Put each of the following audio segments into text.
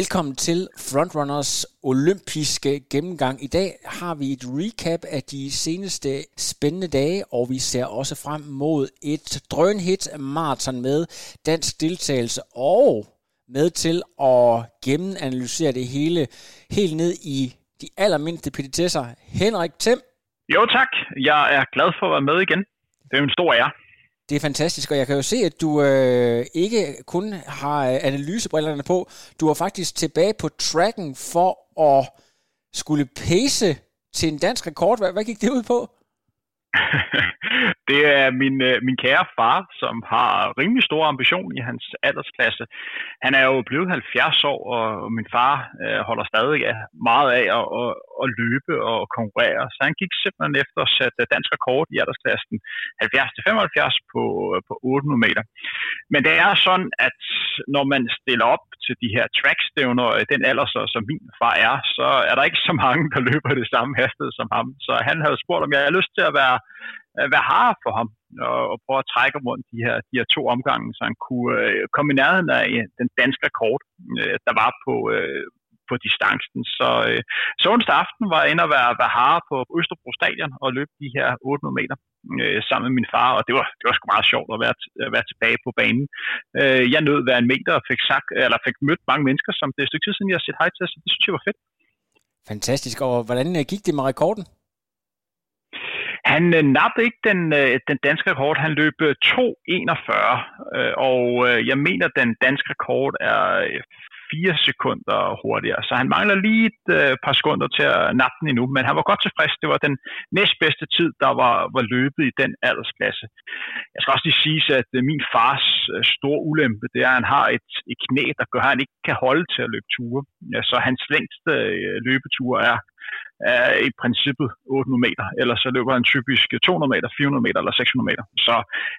Velkommen til Frontrunners olympiske gennemgang. I dag har vi et recap af de seneste spændende dage, og vi ser også frem mod et drønhit maraton med dansk deltagelse og med til at gennemanalysere det hele helt ned i de allermindste petitesser. Henrik Thiem. Jo tak, jeg er glad for at være med igen. Det er en stor ære. Det er fantastisk, og jeg kan jo se, at du øh, ikke kun har øh, analysebrillerne på. Du er faktisk tilbage på tracken for at skulle pace til en dansk rekord. Hvad, hvad gik det ud på? det er min, øh, min kære far, som har rimelig stor ambition i hans aldersklasse. Han er jo blevet 70 år, og min far øh, holder stadig meget af at, at, at løbe og konkurrere. Så han gik simpelthen efter at sætte dansk rekord i aldersklassen 70-75 på, øh, på 800 meter. Men det er sådan, at når man stiller op til de her trackstævner i den alder, så, som min far er, så er der ikke så mange, der løber det samme hastighed som ham. Så han havde spurgt, om jeg havde lyst til at være, Øh, være har for ham og, og prøve at trække rundt de her, de her to omgange, så han kunne øh, komme i nærheden af øh, den danske rekord, øh, der var på, øh, på distancen. Så, øh, så onsdag aften var jeg inde og være, være hare på Østerbro Stadion og løb de her 800 meter øh, sammen med min far, og det var, det var sgu meget sjovt at være, at være tilbage på banen. Øh, jeg nød hver en meter og fik, sagt, eller fik mødt mange mennesker, som det er et stykke tid siden, jeg har set hej til, så det synes jeg var fedt. Fantastisk, og hvordan øh, gik det med rekorden? Han øh, nappede ikke den, øh, den danske rekord. Han løb øh, 2.41, øh, og øh, jeg mener, den danske rekord er øh, 4 sekunder hurtigere. Så han mangler lige et øh, par sekunder til at nappe den endnu, men han var godt tilfreds. Det var den næstbedste tid, der var, var løbet i den aldersklasse. Jeg skal også lige sige, at øh, min fars øh, store ulempe, det er, at han har et, et knæ, der gør, at han ikke kan holde til at løbe ture. Ja, så hans længste øh, løbetur er er i princippet 800 meter, eller så løber han typisk 200 meter, 400 meter eller 600 meter. Så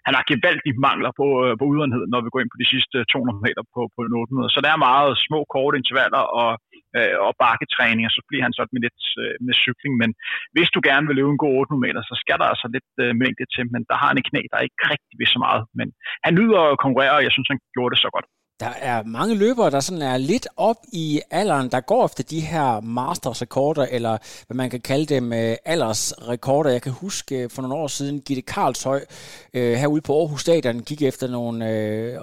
han har gevaldigt mangler på, øh, på udholdenhed, når vi går ind på de sidste 200 meter på, på 800. Så der er meget små, korte intervaller og, øh, og bakketræning, og så bliver han sådan med lidt øh, med cykling. Men hvis du gerne vil løbe en god 800 meter, så skal der altså lidt øh, mængde til, men der har han et knæ, der ikke rigtig ved så meget. Men han nyder at konkurrere, og jeg synes, han gjorde det så godt. Der er mange løbere, der sådan er lidt op i alderen, der går efter de her mastersrekorder, eller hvad man kan kalde dem øh, aldersrekorder. Jeg kan huske øh, for nogle år siden, Gitte Karlshøj øh, herude på Aarhus Stadion gik efter nogle øh,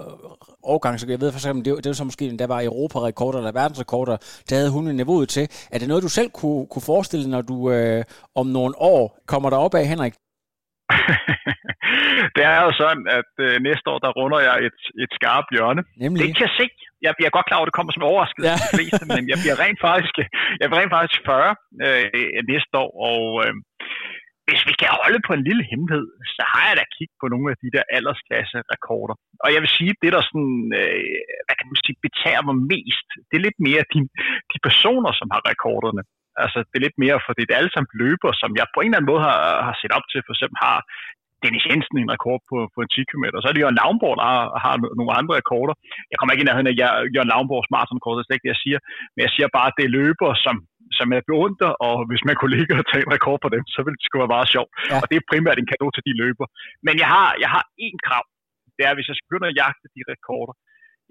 årgange, så jeg ved for eksempel, det, det var så måske, der var Europarekorder eller verdensrekorder, der havde hun niveauet til. Er det noget, du selv kunne, kunne forestille, når du øh, om nogle år kommer der op af, Henrik? det er jo sådan, at øh, næste år, der runder jeg et, et skarpt hjørne. Nemlig? Det kan jeg se. Jeg bliver godt klar over, at det kommer som overraskelse ja. de fleste, men jeg bliver rent faktisk, jeg bliver rent faktisk 40 øh, næste år, og øh, hvis vi kan holde på en lille hemmelighed, så har jeg da kigget på nogle af de der aldersklasse rekorder. Og jeg vil sige, det der sådan, øh, hvad kan man sige, betager mig mest, det er lidt mere de, de personer, som har rekorderne. Altså, det er lidt mere, for det er alle sammen løber, som jeg på en eller anden måde har, har set op til. For eksempel har Dennis Jensen en rekord på, på en 10 km. Så er det Jørgen Lavnborg, der har, har nogle andre rekorder. Jeg kommer ikke i nærheden af Jørgen Lavnborgs maratonrekord, det er ikke det, jeg siger. Men jeg siger bare, at det er løber, som, som jeg beundrer, og hvis man kunne ligge og tage en rekord på dem, så ville det sgu være meget sjovt. Ja. Og det er primært en kado til de løber. Men jeg har, jeg har én krav. Det er, hvis jeg skal begynde at jagte de rekorder,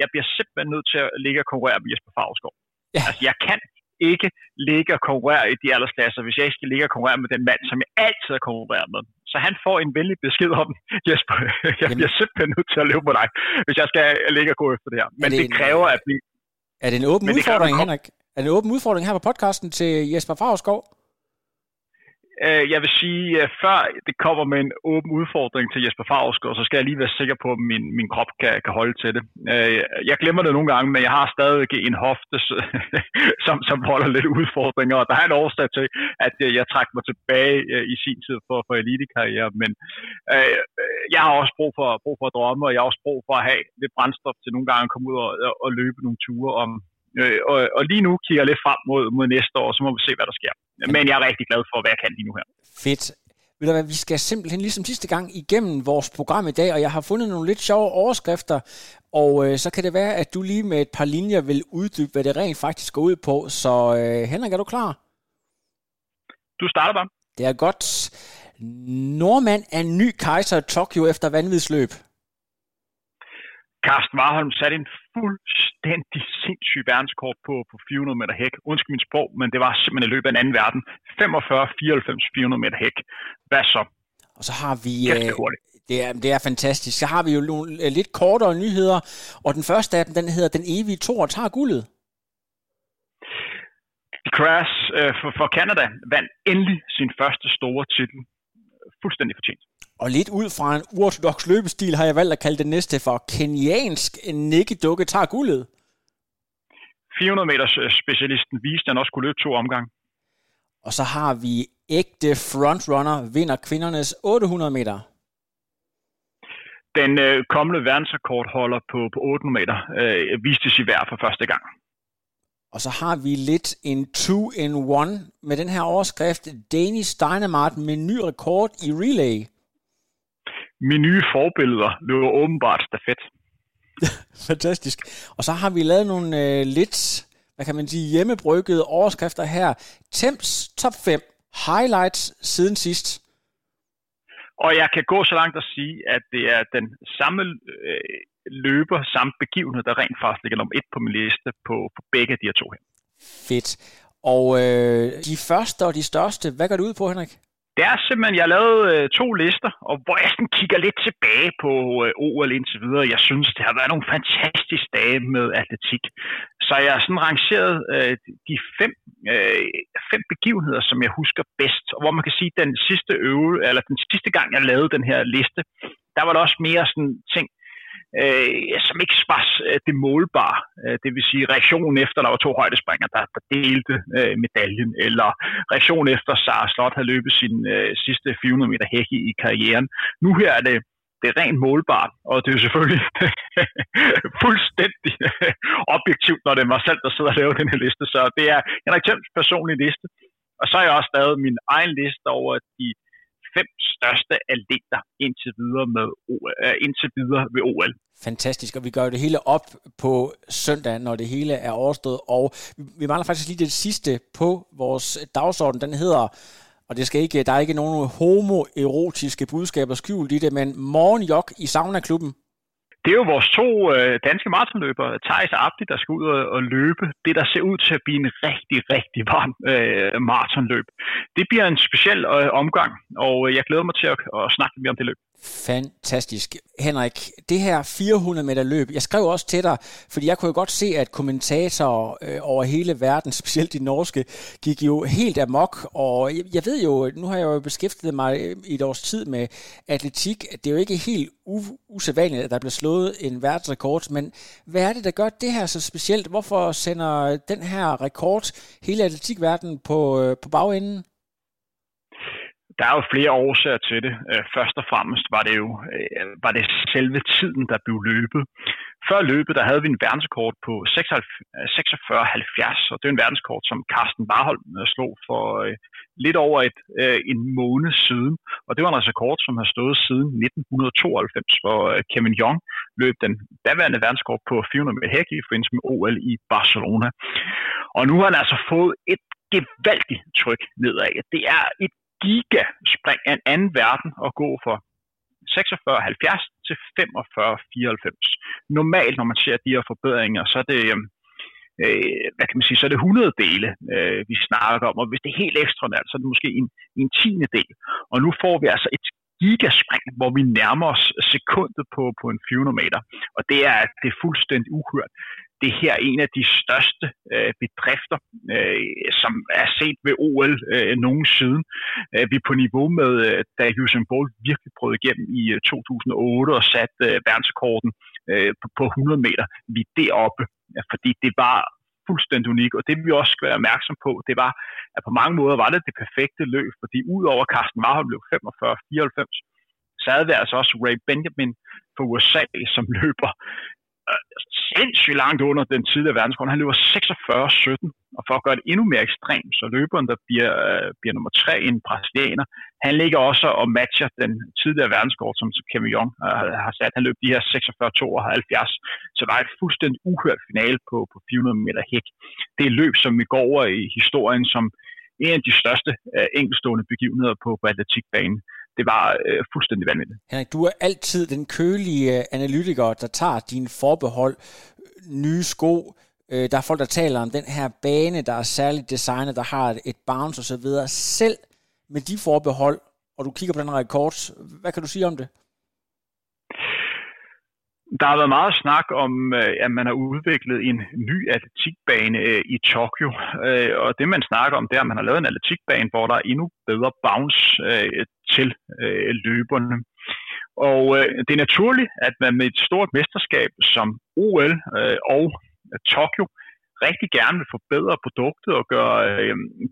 jeg bliver simpelthen nødt til at ligge og konkurrere med Jesper Favsgaard. Ja. Altså, jeg kan ikke ligge og konkurrere i de aldersklasser, hvis jeg ikke skal ligge og konkurrere med den mand, som jeg altid har konkurreret med. Så han får en venlig besked om, Jesper, jeg Jamen. bliver simpelthen nødt til at løbe på dig, hvis jeg skal ligge og gå efter det her. Men det, det kræver, at vi... Er det en åben udfordring, kræver, Henrik? Er det en åben udfordring her på podcasten til Jesper Fagerskov? Øh, jeg vil sige, at før det kommer med en åben udfordring til Jesper Favsgaard, så skal jeg lige være sikker på, at min, min krop kan, kan holde til det. Øh, jeg glemmer det nogle gange, men jeg har stadig en hofte, som, som holder lidt udfordringer, og der er en årsag til, at øh, jeg trak mig tilbage øh, i sin tid for, for elitekarriere, men øh, jeg har også brug for, brug for at drømme, og jeg har også brug for at have lidt brændstof til nogle gange at komme ud og, og løbe nogle ture om, Øh, og, og lige nu kigger jeg lidt frem mod, mod næste år, så må vi se, hvad der sker. Men jeg er rigtig glad for, hvad jeg kan lige nu her. Fedt. Ved du hvad, vi skal simpelthen ligesom sidste gang igennem vores program i dag, og jeg har fundet nogle lidt sjove overskrifter, og øh, så kan det være, at du lige med et par linjer vil uddybe, hvad det rent faktisk går ud på. Så øh, Henrik, er du klar? Du starter bare. Det er godt. Nordmand er ny kejser i Tokyo efter vanvidsløb. Carsten Warholm satte en fuldstændig sindssyg verdenskort på, på 400 meter hæk. Undskyld min sprog, men det var simpelthen i løbet af en anden verden. 45, 94, 400 meter hæk. Hvad så? Og så har vi... Øh, det er, det er fantastisk. Så har vi jo nogle øh, lidt kortere nyheder, og den første af dem, den hedder Den evige Tor tager guldet. Crash øh, for, for Canada vandt endelig sin første store titel. Fuldstændig fortjent. Og lidt ud fra en uortodox løbestil har jeg valgt at kalde det næste for keniansk nikkedukke tager guldet. 400 meters øh, specialisten viste, at han også kunne løbe to omgange. Og så har vi ægte frontrunner vinder kvindernes 800 meter. Den øh, kommende verdensrekordholder på, på 800 meter øh, viste sig værd for første gang. Og så har vi lidt en two-in-one med den her overskrift. Danish Dynamite med ny rekord i relay. Mine nye forbilleder løber åbenbart stafet. Fantastisk. Og så har vi lavet nogle øh, lidt, hvad kan man sige, hjemmebryggede overskrifter her. Temps top 5 highlights siden sidst. Og jeg kan gå så langt at sige, at det er den samme øh, løber, samme begivenhed, der rent faktisk ligger nummer et på min liste på, på begge de her to her. Fedt. Og øh, de første og de største, hvad går det ud på, Henrik? Det er simpelthen, jeg har lavet øh, to lister, og hvor jeg sådan kigger lidt tilbage på øh, OL indtil videre. Jeg synes, det har været nogle fantastiske dage med atletik. Så jeg har sådan rangeret øh, de fem, øh, fem begivenheder, som jeg husker bedst. Og hvor man kan sige, den sidste øve, eller den sidste gang, jeg lavede den her liste, der var der også mere sådan ting, øh, som ikke var øh, det målbare. Øh, det vil sige reaktionen efter, der var to højdespringer, der, der delte øh, medaljen, eller reaktionen efter, Sara Slot havde løbet sin øh, sidste 400 meter hække i karrieren. Nu her er det det er rent målbart, og det er jo selvfølgelig fuldstændig øh, objektivt, når det er mig selv, der sidder og laver den her liste. Så det er Henrik Thiems personlige liste. Og så har jeg også lavet min egen liste over de fem største atleter indtil videre, med, uh, indtil videre ved OL. Fantastisk, og vi gør det hele op på søndag, når det hele er overstået, og vi mangler faktisk lige det sidste på vores dagsorden. Den hedder og det skal ikke, der er ikke nogen homoerotiske budskaber skjult i det, men morgenjok i sauna-klubben det er jo vores to øh, danske maratonløbere, Thijs og Abdi, der skal ud og, og løbe det, der ser ud til at blive en rigtig, rigtig varm øh, maratonløb. Det bliver en speciel øh, omgang, og øh, jeg glæder mig til at, at snakke mere om det løb. Fantastisk. Henrik, det her 400 meter løb, jeg skrev også til dig, fordi jeg kunne jo godt se, at kommentatorer øh, over hele verden, specielt de norske, gik jo helt amok, og jeg, jeg ved jo, nu har jeg jo beskæftiget mig øh, i et års tid med atletik, det er jo ikke helt u- usædvanligt, at der bliver slået en verdensrekord, men hvad er det, der gør det her så specielt? Hvorfor sender den her rekord hele atletikverdenen på, øh, på bagenden? Der er jo flere årsager til det. Øh, først og fremmest var det jo øh, var det selve tiden, der blev løbet. Før løbet, der havde vi en verdenskort på 46-70, øh, og det er en verdenskort, som Carsten Barholm slog for lidt over et, en måned siden. Og det var en rekord, som har stået siden 1992, hvor Kevin Young løb den daværende verdenskort på 400 meter hæk i forbindelse med OL i Barcelona. Og nu har han altså fået et gevaldigt tryk nedad. Det er et gigaspring af en anden verden at gå fra 46,70 til 45,94. Normalt, når man ser de her forbedringer, så er det, øhm, øh, hvad kan man sige, så er det 100 dele, øh, vi snakker om, og hvis det er helt ekstraordinært, så er det måske en, en tiende del. Og nu får vi altså et gigaspring, hvor vi nærmer os sekundet på, på en 400 meter, og det er, det er fuldstændig uhørt det her er en af de største øh, bedrifter, øh, som er set ved OL øh, nogensinde. Øh, vi er på niveau med, øh, da Usain Bolt virkelig brød igennem i øh, 2008 og satte øh, verdensrekorden øh, på, på 100 meter. Vi er deroppe, ja, fordi det var fuldstændig unik, og det vi også skal være opmærksom på, det var, at på mange måder var det det perfekte løb, fordi udover Carsten Warholm blev 45-94, så havde vi altså også Ray Benjamin fra USA, som løber sindssygt langt under den tidligere verdensrekord. Han løber 46-17, og for at gøre det endnu mere ekstremt, så løberen, der bliver, øh, bliver nummer tre, en brasilianer, han ligger også og matcher den tidligere verdenskort, som Kevin Young øh, har sat. Han løb de her 46-72, så der er et fuldstændig uhørt finale på, på 400 meter hæk. Det er løb, som vi går over i historien som en af de største øh, enkeltstående begivenheder på, på atletikbanen det var øh, fuldstændig vanvittigt. Henrik, du er altid den kølige øh, analytiker, der tager dine forbehold, øh, nye sko, øh, der er folk, der taler om den her bane, der er særligt designet, der har et bounce osv. Selv med de forbehold, og du kigger på den rekord, hvad kan du sige om det? Der har været meget snak om, øh, at man har udviklet en ny atletikbane øh, i Tokyo. Øh, og det, man snakker om, det er, at man har lavet en atletikbane, hvor der er endnu bedre bounce til løberne. Og det er naturligt, at man med et stort mesterskab som OL og Tokyo rigtig gerne vil forbedre produktet og gøre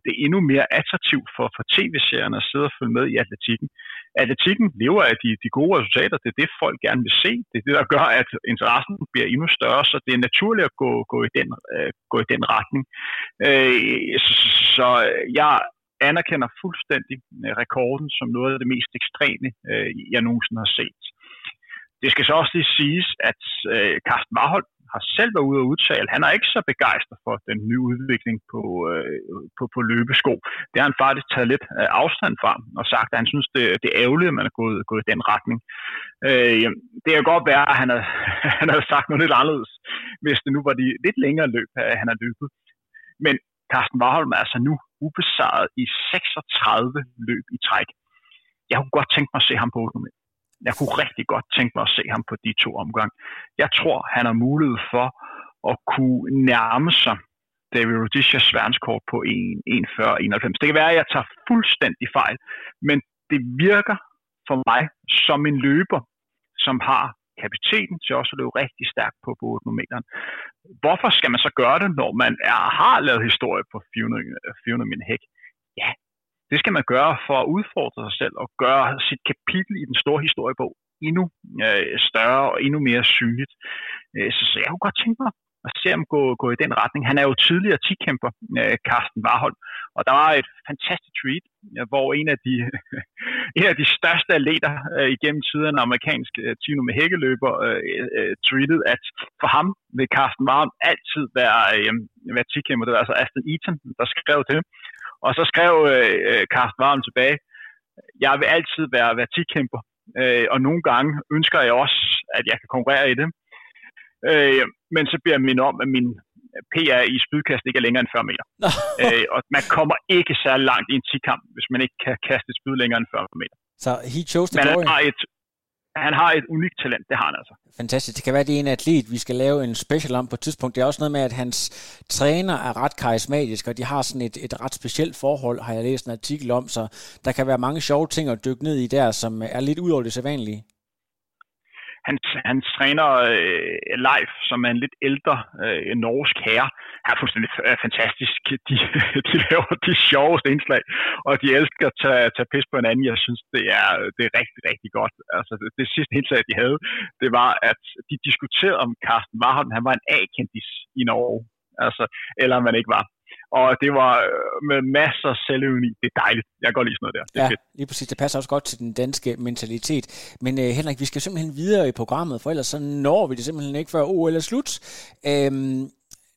det endnu mere attraktivt for, for tv-serierne at sidde og følge med i atletikken atletikken lever af de, de gode resultater. Det er det, folk gerne vil se. Det er det, der gør, at interessen bliver endnu større, så det er naturligt at gå, gå, i, den, øh, gå i den retning. Øh, så, så jeg anerkender fuldstændig øh, rekorden som noget af det mest ekstreme, øh, jeg nogensinde har set. Det skal så også lige siges, at øh, Carsten Warholm har selv været ude og udtale, han er ikke så begejstret for den nye udvikling på, øh, på, på løbesko. Det har han faktisk taget lidt øh, afstand fra og sagt, at han synes, det, det er ærgerligt, at man er gået, gået i den retning. Øh, det kan godt være, at han havde, han havde sagt noget lidt anderledes, hvis det nu var de lidt længere løb, øh, han har løbet. Men Carsten Warholm er altså nu ubesejret i 36 løb i træk. Jeg kunne godt tænke mig at se ham på 8 jeg kunne rigtig godt tænke mig at se ham på de to omgang. Jeg tror, han har mulighed for at kunne nærme sig David Rodishas verdenskort på 1.40-91. Det kan være, at jeg tager fuldstændig fejl, men det virker for mig som en løber, som har kapaciteten til også at løbe rigtig stærkt på, på 800 meter. Hvorfor skal man så gøre det, når man er, har lavet historie på 400, 400 meter hæk? Ja, det skal man gøre for at udfordre sig selv og gøre sit kapitel i den store historiebog endnu øh, større og endnu mere synligt. Øh, så, så jeg kunne godt tænke mig at se ham gå, gå i den retning. Han er jo tidligere tikæmper, øh, Carsten Warholm, og der var et fantastisk tweet, øh, hvor en af de, en af de største atleter øh, igennem tiden, amerikansk øh, Tino med hækkeløber, øh, øh, tweetede, at for ham vil Carsten Warholm altid være, øh, være tikæmper. Det var altså Aston Eaton, der skrev det og så skrev øh, øh Carsten Varm tilbage, jeg vil altid være vertikæmper, øh, og nogle gange ønsker jeg også, at jeg kan konkurrere i det. Øh, men så bliver jeg mindet om, at min PR i spydkast ikke er længere end 40 meter. øh, og man kommer ikke særlig langt i en 10-kamp, hvis man ikke kan kaste et spyd længere end 40 meter. Så he chose the Men glory. har et, han har et unikt talent, det har han altså. Fantastisk. Det kan være, det er en atlet, vi skal lave en special om på et tidspunkt. Det er også noget med, at hans træner er ret karismatisk, og de har sådan et, et ret specielt forhold, har jeg læst en artikel om, så der kan være mange sjove ting at dykke ned i der, som er lidt ud over det sædvanlige hans, hans træner øh, live, som er en lidt ældre øh, norsk herre, er fuldstændig fantastisk. De, de laver de sjoveste indslag, og de elsker at tage, tage pis på hinanden. Jeg synes, det er, det er rigtig, rigtig godt. Altså, det, det sidste indslag, de havde, det var, at de diskuterede om Carsten Warholm, han var en A-kendis i Norge. Altså, eller om han ikke var og det var øh, med masser af selvironi. Det er dejligt. Jeg går lige sådan noget der. Det er ja, fedt. lige præcis. Det passer også godt til den danske mentalitet. Men uh, Henrik, vi skal simpelthen videre i programmet, for ellers så når vi det simpelthen ikke før OL er slut. Øhm,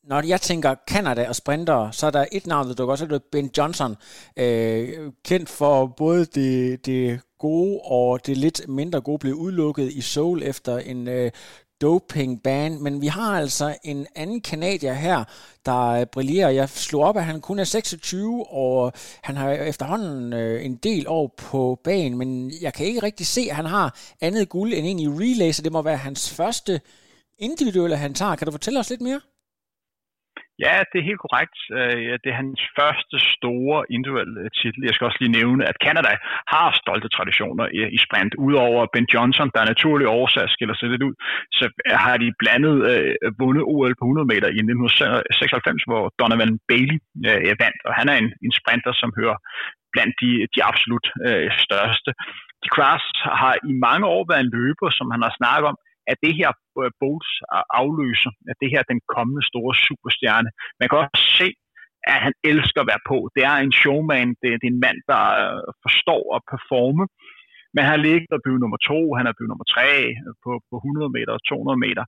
når jeg tænker Canada og sprinter, så er der et navn, der dukker også, det er Ben Johnson, øh, kendt for både det, det gode og det lidt mindre gode, blev udelukket i Seoul efter en øh, doping ban, men vi har altså en anden kanadier her, der øh, brillerer. Jeg slog op, at han kun er 26, og han har efterhånden øh, en del år på banen, men jeg kan ikke rigtig se, at han har andet guld end en i relay, så det må være hans første individuelle, han tager. Kan du fortælle os lidt mere? Ja, det er helt korrekt. Øh, det er hans første store individuelle øh, titel. Jeg skal også lige nævne, at Canada har stolte traditioner i sprint. Udover Ben Johnson, der er naturlig årsag skiller sig lidt ud, så har de blandet øh, vundet OL på 100 meter i 1996, hvor Donovan Bailey øh, vandt. Og han er en, en sprinter, som hører blandt de, de absolut øh, største. De Kras har i mange år været en løber, som han har snakket om, at det her øh, Bolts øh, afløser, at det her er den kommende store superstjerne. Man kan også se, at han elsker at være på. Det er en showman, det, det er en mand, der øh, forstår at performe. Men han ligger og blevet nummer to, han er blevet nummer tre øh, på, på 100 meter og 200 meter.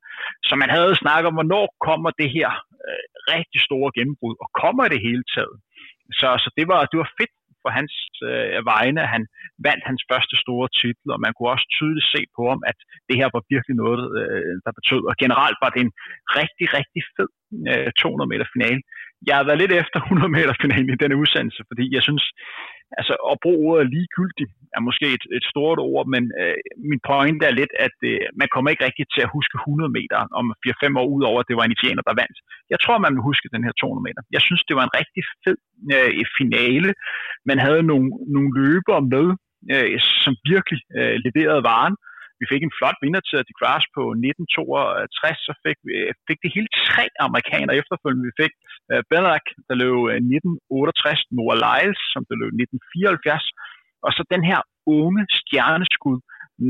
Så man havde snakket om, hvornår kommer det her øh, rigtig store gennembrud, og kommer det hele taget. Så, så det, var, det var fedt for hans øh, vegne, at han vandt hans første store titel, og man kunne også tydeligt se på ham, at det her var virkelig noget, øh, der betød. Og generelt var det en rigtig, rigtig fed øh, 200 meter finale. Jeg har været lidt efter 100 meter finalen i denne udsendelse, fordi jeg synes, altså at bruge ordet ligegyldig er måske et, et stort ord, men øh, min point er lidt, at øh, man kommer ikke rigtigt til at huske 100 meter om 4-5 år ud over, at det var en italiener, der vandt. Jeg tror, man vil huske den her 200 meter. Jeg synes, det var en rigtig fed øh, finale. Man havde nogle, nogle løbere med, øh, som virkelig øh, leverede varen. Vi fik en flot vinder til de Grass på 1962, så fik, vi, fik det hele tre amerikanere efterfølgende. Vi fik uh, Bellac, der løb 1968, Noah Lyles, som der løb 1974, og så den her unge stjerneskud,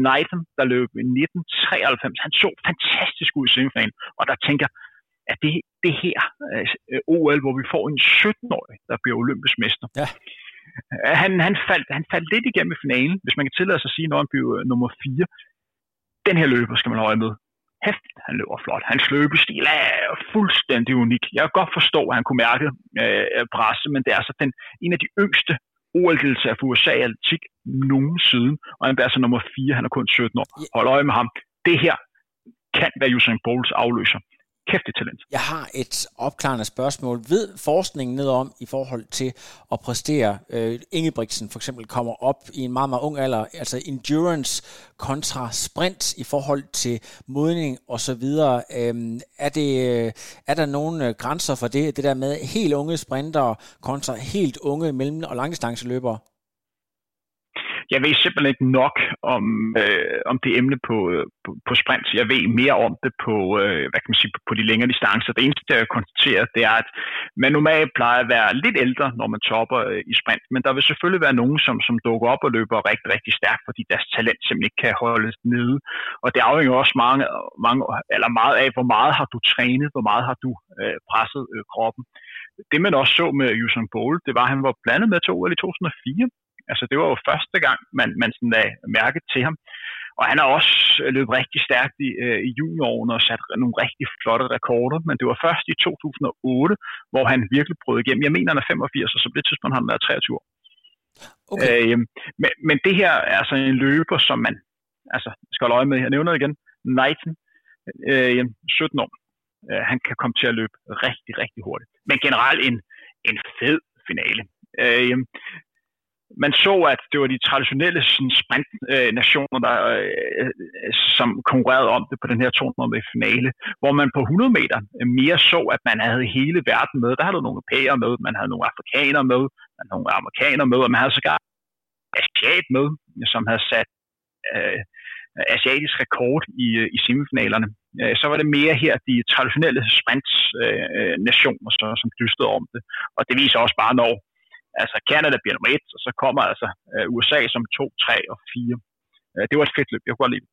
Nathan, der løb i 1993. Han så fantastisk ud i semifinalen, og der tænker, at det, det her øh, OL, hvor vi får en 17-årig, der bliver olympisk mester. Ja. Han, han, faldt, han faldt lidt igennem i finalen, hvis man kan tillade sig at sige, når han blev nummer 4 den her løber skal man holde med. Hæftigt, han løber flot. Hans løbestil er fuldstændig unik. Jeg kan godt forstå, at han kunne mærke øh, presse, men det er altså den, en af de yngste OL-deltagere for USA i atletik nogensinde, og han er altså nummer 4, han er kun 17 år. Hold øje med ham. Det her kan være Usain Bolts afløser kæftigt talent. Jeg har et opklarende spørgsmål. Ved forskningen ned om i forhold til at præstere? Øh, Ingebrigtsen for eksempel kommer op i en meget, meget ung alder, altså endurance kontra sprint i forhold til modning og så videre. Øhm, øh, er, det, er der nogle øh, grænser for det, det der med helt unge sprinter kontra helt unge mellem- og langdistanceløbere? Jeg ved simpelthen ikke nok om, øh, om det emne på, øh, på, på sprint. Jeg ved mere om det på, øh, hvad kan man sige, på, på de længere distancer. Det eneste, jeg konstaterer, det er, at man normalt plejer at være lidt ældre, når man topper øh, i sprint. Men der vil selvfølgelig være nogen, som, som dukker op og løber rigtig, rigtig stærkt, fordi deres talent simpelthen ikke kan holdes nede. Og det afhænger også mange, mange, eller meget af, hvor meget har du trænet, hvor meget har du øh, presset øh, kroppen. Det man også så med Usain Bolt, det var, at han var blandet med to i 2004, Altså det var jo første gang, man, man sådan lagde mærke til ham. Og han har også løbet rigtig stærkt i, øh, i juniorårene og sat nogle rigtig flotte rekorder, men det var først i 2008, hvor han virkelig brød igennem. Jeg mener, han er 85, og så på det tidspunkt har han været 23 år. Okay. Øh, men, men det her er altså en løber, som man altså, skal holde øje med. Jeg nævner igen, Knighton, øh, 17 år. Øh, han kan komme til at løbe rigtig, rigtig hurtigt. Men generelt en, en fed finale. Øh, man så, at det var de traditionelle sprintnationer, der, øh, som konkurrerede om det på den her 200 meter finale, hvor man på 100 meter mere så, at man havde hele verden med. Der havde nogle europæere med, man havde nogle afrikanere med, man havde nogle amerikanere med, og man havde sågar asiat med, som havde sat øh, asiatisk rekord i, øh, i semifinalerne. Øh, så var det mere her de traditionelle sprintnationer, øh, øh så, som dystede om det. Og det viser også bare, når altså Canada bliver nummer et, og så kommer altså øh, USA som to, tre og fire. Øh, det var et fedt løb, jeg kunne godt lide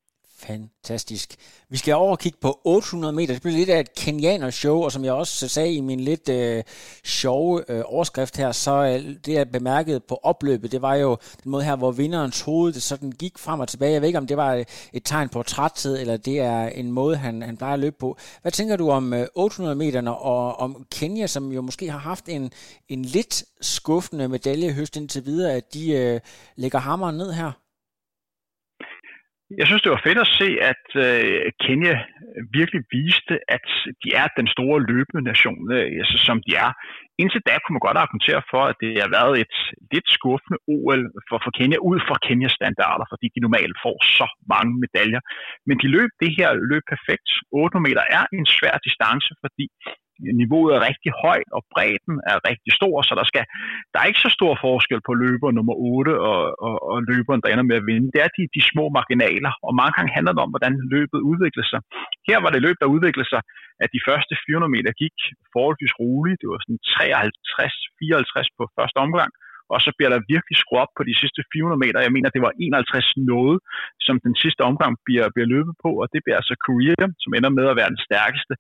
Fantastisk. Vi skal over og kigge på 800 meter. Det bliver lidt af et kenianer-show, og som jeg også sagde i min lidt øh, sjove øh, overskrift her, så øh, det jeg bemærkede på opløbet, det var jo den måde her, hvor vinderens hoved det sådan gik frem og tilbage. Jeg ved ikke, om det var øh, et tegn på træthed, eller det er en måde, han, han plejer at løbe på. Hvad tænker du om øh, 800 meterne, og om Kenya, som jo måske har haft en, en lidt skuffende medalje høst indtil videre, at de øh, lægger hammeren ned her? Jeg synes, det var fedt at se, at øh, Kenya virkelig viste, at de er den store løbende nation, øh, altså, som de er. Indtil da kunne man godt argumentere for, at det har været et lidt skuffende OL for, for Kenya, ud fra Kenyas standarder, fordi de normalt får så mange medaljer. Men de løb det her løb perfekt. 800 meter er en svær distance, fordi niveauet er rigtig højt, og bredden er rigtig stor, så der, skal, der er ikke så stor forskel på løber nummer 8 og, og, og løberen, der ender med at vinde. Det er de, de små marginaler, og mange gange handler det om, hvordan løbet udvikler sig. Her var det løb, der udviklede sig, at de første 400 meter gik forholdsvis roligt. Det var sådan 53-54 på første omgang, og så bliver der virkelig skruet op på de sidste 400 meter. Jeg mener, det var 51 noget, som den sidste omgang bliver, bliver løbet på, og det bliver altså Korea, som ender med at være den stærkeste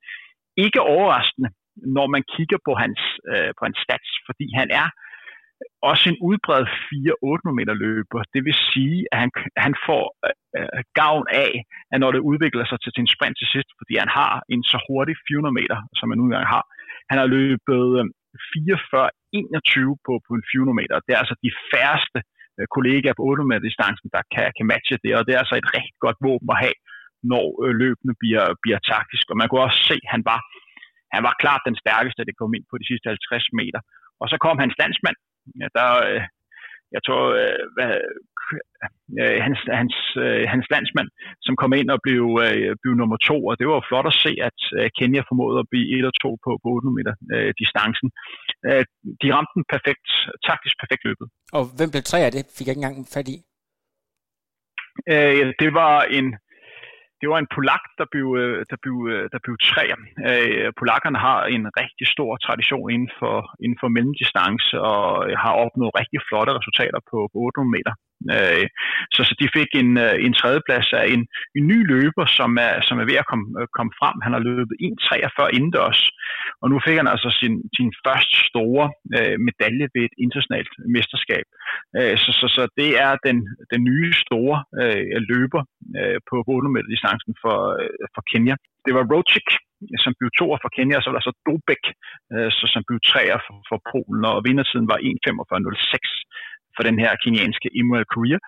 ikke overraskende, når man kigger på hans, øh, på hans stats, fordi han er også en udbredt 4-8 meter løber. Det vil sige, at han, han får øh, gavn af, at når det udvikler sig til, sin sprint til sidst, fordi han har en så hurtig 400 meter, som han udgang har. Han har løbet øh, 21 på, på en 400 meter. Det er altså de færreste øh, kollegaer på 800 meter distancen, der kan, kan matche det, og det er altså et rigtig godt våben at have, når øh, løbene bliver, bliver taktisk. Og man kunne også se, at han var, han var klart den stærkeste, det kom ind på de sidste 50 meter. Og så kom hans landsmand, ja, der, øh, jeg tror, øh, hvad, øh, hans, hans, øh, hans landsmand, som kom ind og blev, øh, blev nummer to, og det var jo flot at se, at øh, Kenya formåede at blive et og to på, på 800 meter øh, distancen. Øh, de ramte den perfekt, taktisk perfekt løbet. Og hvem blev tre af det? Fik jeg ikke engang fat i. Øh, det var en, det var en polak, der blev, øh, der blev, øh, der blev træer. Øh, polakkerne har en rigtig stor tradition inden for, inden for mellemdistance og har opnået rigtig flotte resultater på, på 800 meter. Øh, så, så de fik en, øh, en tredjeplads af en, en ny løber, som er, som er ved at komme, øh, komme frem. Han har løbet 1.43 indendørs, og nu fik han altså sin, sin første store øh, medalje ved et internationalt mesterskab. Øh, så, så, så det er den, den nye store øh, løber øh, på 800 meter distancen for, øh, for Kenya. Det var Rochik, som blev toer for Kenya, og så var der så Dobek, øh, så, som blev treer for, for Polen, og vindertiden var 1.45.06 for den her kenyanske Immanuel Korea,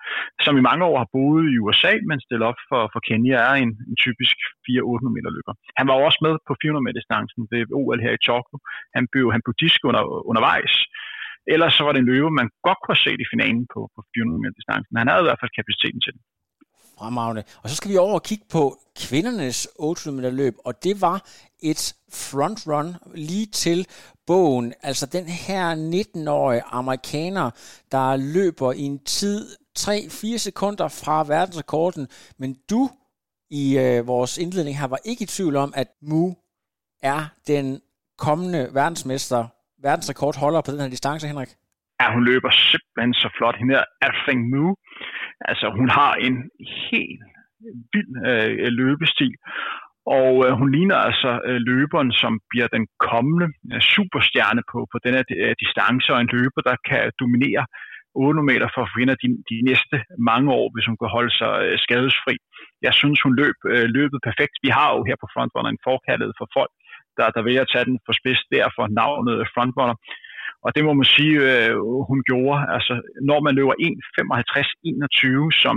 som i mange år har boet i USA, men stiller op for, for Kenya er en, en typisk 4-800 meter løber. Han var også med på 400 meter distancen ved OL her i Tokyo. Han blev, han blev disk under, undervejs. Ellers så var det en løber, man godt kunne have set i finalen på, på 400 meter distancen. Han havde i hvert fald kapaciteten til det. Fremragende. Og så skal vi over og kigge på kvindernes 800 meter løb, og det var et frontrun lige til bogen. Altså den her 19-årige amerikaner, der løber i en tid 3-4 sekunder fra verdensrekorden, men du i øh, vores indledning her var ikke i tvivl om, at Mu er den kommende verdensmester, verdensrekordholder på den her distance, Henrik. Ja, hun løber simpelthen så flot. Hende er Afing Mu. Altså, hun har en helt vild øh, løbestil. Og øh, hun ligner altså øh, løberen, som bliver den kommende øh, superstjerne på, på denne øh, distance, og en løber, der kan dominere 8 meter for at finde de, de næste mange år, hvis hun kan holde sig øh, skadesfri. Jeg synes, hun løb øh, løbet perfekt. Vi har jo her på Frontrunner en forkaldet for folk, der, der vil at tage den for spids, derfor navnet Frontrunner. Og det må man sige, øh, hun gjorde. Altså, når man løber 1.55-21 som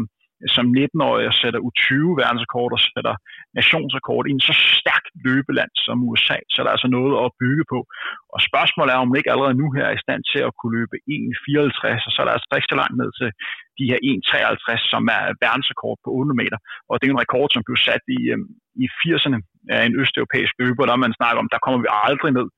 som 19-årig og sætter U20 verdensrekord og sætter nationsrekord i en så stærk løbeland som USA, så er der altså noget at bygge på. Og spørgsmålet er, om man ikke allerede nu her er i stand til at kunne løbe 1.54, og så er der altså rigtig langt ned til de her 1.53, som er verdensrekord på 8 meter. Og det er en rekord, som blev sat i, øh, i 80'erne af en østeuropæisk løber, der man snakker om, der kommer vi aldrig ned.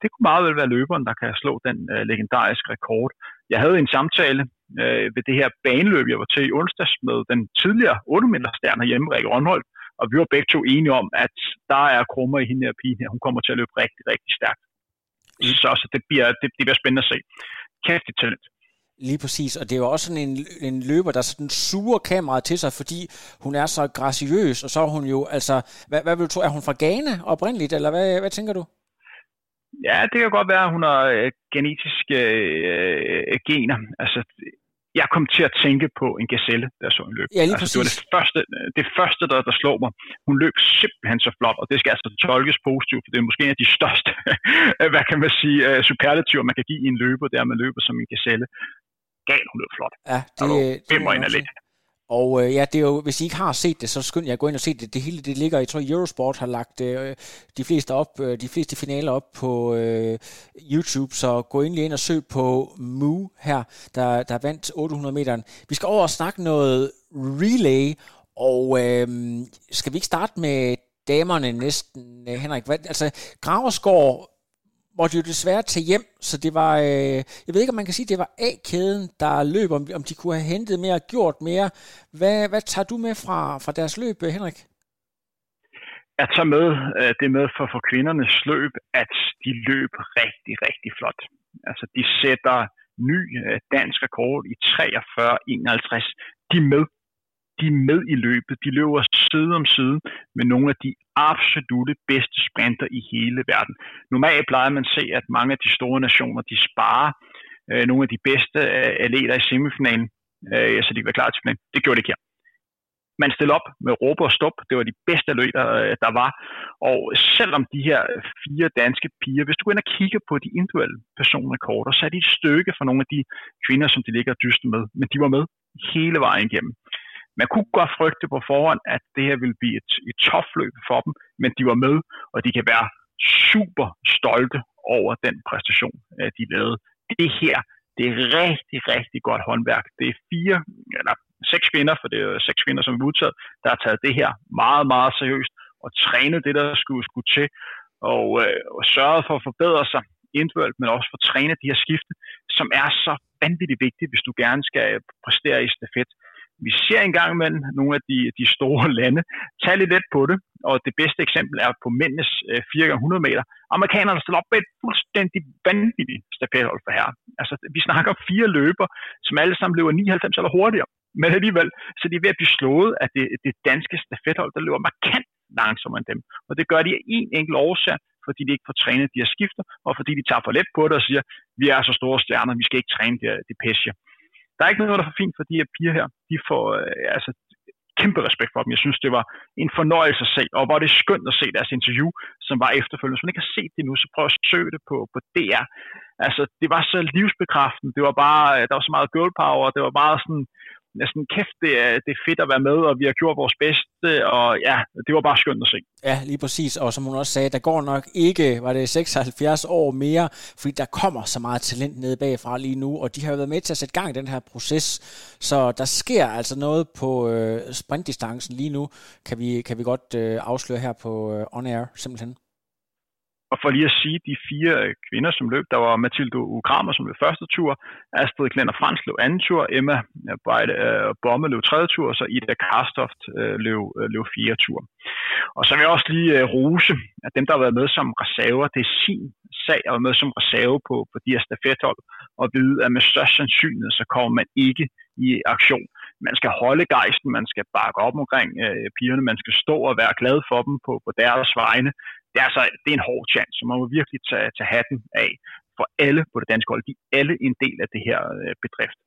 Det kunne meget vel være løberen, der kan slå den øh, legendariske rekord. Jeg havde en samtale øh, ved det her baneløb, jeg var til i onsdags med den tidligere 8 meter stjerne hjemme, Rikke Rønholdt, og vi var begge to enige om, at der er krummer i hende her pige her. Hun kommer til at løbe rigtig, rigtig stærkt. Så, så det, bliver, det, det bliver spændende at se. Kæftigt talent. Lige præcis, og det er jo også sådan en, en løber, der sådan suger kameraet til sig, fordi hun er så graciøs, og så er hun jo, altså, hvad, hvad vil du tro, er hun fra Ghana oprindeligt, eller hvad, hvad tænker du? Ja, det kan godt være, at hun har øh, genetiske øh, gener. Altså, jeg kom til at tænke på en gazelle, der så en løb. Ja, lige altså, det var det første, det første der, der slog mig. Hun løb simpelthen så flot, og det skal altså tolkes positivt, for det er måske en af de største, hvad kan man sige, uh, superlativer, man kan give i en løber, det er, at man løber som en gazelle. Gal, hun løb flot. Ja, det, det, det er lidt. Og øh, ja, det er jo, hvis I ikke har set det, så skynd jer at gå ind og se det. Det hele det ligger, jeg tror Eurosport har lagt øh, de fleste op, øh, de fleste finaler op på øh, YouTube, så gå ind lige ind og søg på Mu her, der, der vandt 800 meter. Vi skal over og snakke noget relay, og øh, skal vi ikke starte med damerne næsten, øh, Henrik? Hvad, altså, Graversgaard måtte jo desværre tage hjem, så det var, øh, jeg ved ikke, om man kan sige, det var A-kæden, der løb, om, om de kunne have hentet mere, gjort mere. Hvad, hvad tager du med fra, fra deres løb, øh, Henrik? Jeg tager med øh, det med for, for kvindernes løb, at de løb rigtig, rigtig flot. Altså, de sætter ny øh, dansk rekord i 43-51. De er med de er med i løbet. De løber side om side med nogle af de absolute bedste sprinter i hele verden. Normalt plejer man at se, at mange af de store nationer, de sparer øh, nogle af de bedste øh, atleter i semifinalen, øh, så de kan være klar til finalen. Det gjorde det ikke her. man stillede op med råbe og stop. Det var de bedste løber, øh, der var. Og selvom de her fire danske piger, hvis du går ind og kigger på de individuelle personrekorder, så er de et stykke for nogle af de kvinder, som de ligger dyst med. Men de var med hele vejen igennem. Man kunne godt frygte på forhånd, at det her ville blive et, et tofløb for dem, men de var med, og de kan være super stolte over den præstation, øh, de lavede. Det her, det er rigtig, rigtig godt håndværk. Det er fire, eller seks kvinder, for det er seks kvinder, som er udtaget, der har taget det her meget, meget seriøst og trænet det, der skulle, skulle til, og, øh, og sørget for at forbedre sig individuelt, men også for at træne de her skifte, som er så vanvittigt vigtigt, hvis du gerne skal præstere i stafet. Vi ser engang imellem nogle af de, de store lande tage lidt let på det, og det bedste eksempel er på mændenes øh, 4x100 meter. Amerikanerne stiller op med et fuldstændig vanvittigt stafethold for her. Altså, vi snakker om fire løber, som alle sammen løber 99 eller hurtigere. Men alligevel, så de er ved at blive slået af det, det danske stafethold, der løber markant langsommere end dem. Og det gør de af en enkelt årsag, fordi de ikke får trænet de her skifter, og fordi de tager for let på det og siger, vi er så store stjerner, vi skal ikke træne det, det pæsje. Der er ikke noget, der er for fint for de her piger her. De får øh, altså, kæmpe respekt for dem. Jeg synes, det var en fornøjelse at se, og hvor det er skønt at se deres interview, som var efterfølgende. Hvis man ikke har set det nu, så prøv at søge det på, på DR. Altså, det var så livsbekræftende. Det var bare, øh, der var så meget girl power, det var bare sådan, næsten kæft, det er, det er fedt at være med, og vi har gjort vores bedste, og ja, det var bare skønt at se. Ja, lige præcis, og som hun også sagde, der går nok ikke, var det 76 år mere, fordi der kommer så meget talent nede bagfra lige nu, og de har været med til at sætte gang i den her proces, så der sker altså noget på øh, sprintdistancen lige nu, kan vi, kan vi godt øh, afsløre her på øh, On Air, simpelthen. Og for lige at sige, de fire øh, kvinder, som løb, der var Mathilde Ukramer, som løb første tur, Astrid Klenner Frans løb anden tur, Emma øh, Beide øh, Bomme løb tredje tur, og så Ida Karstoft øh, løb, øh, løb fire tur. Og så vil jeg også lige øh, rose, at dem, der har været med som reserver, det er sin sag at være med som reserve på, på de her stafethold, og vide, at med størst sandsynlighed, så kommer man ikke i aktion. Man skal holde gejsten, man skal bakke op omkring øh, pigerne, man skal stå og være glad for dem på, på deres vegne, det er, altså, det er en hård chance, så man må virkelig tage, tage hatten af for alle på det danske hold. De er alle en del af det her øh, bedrift.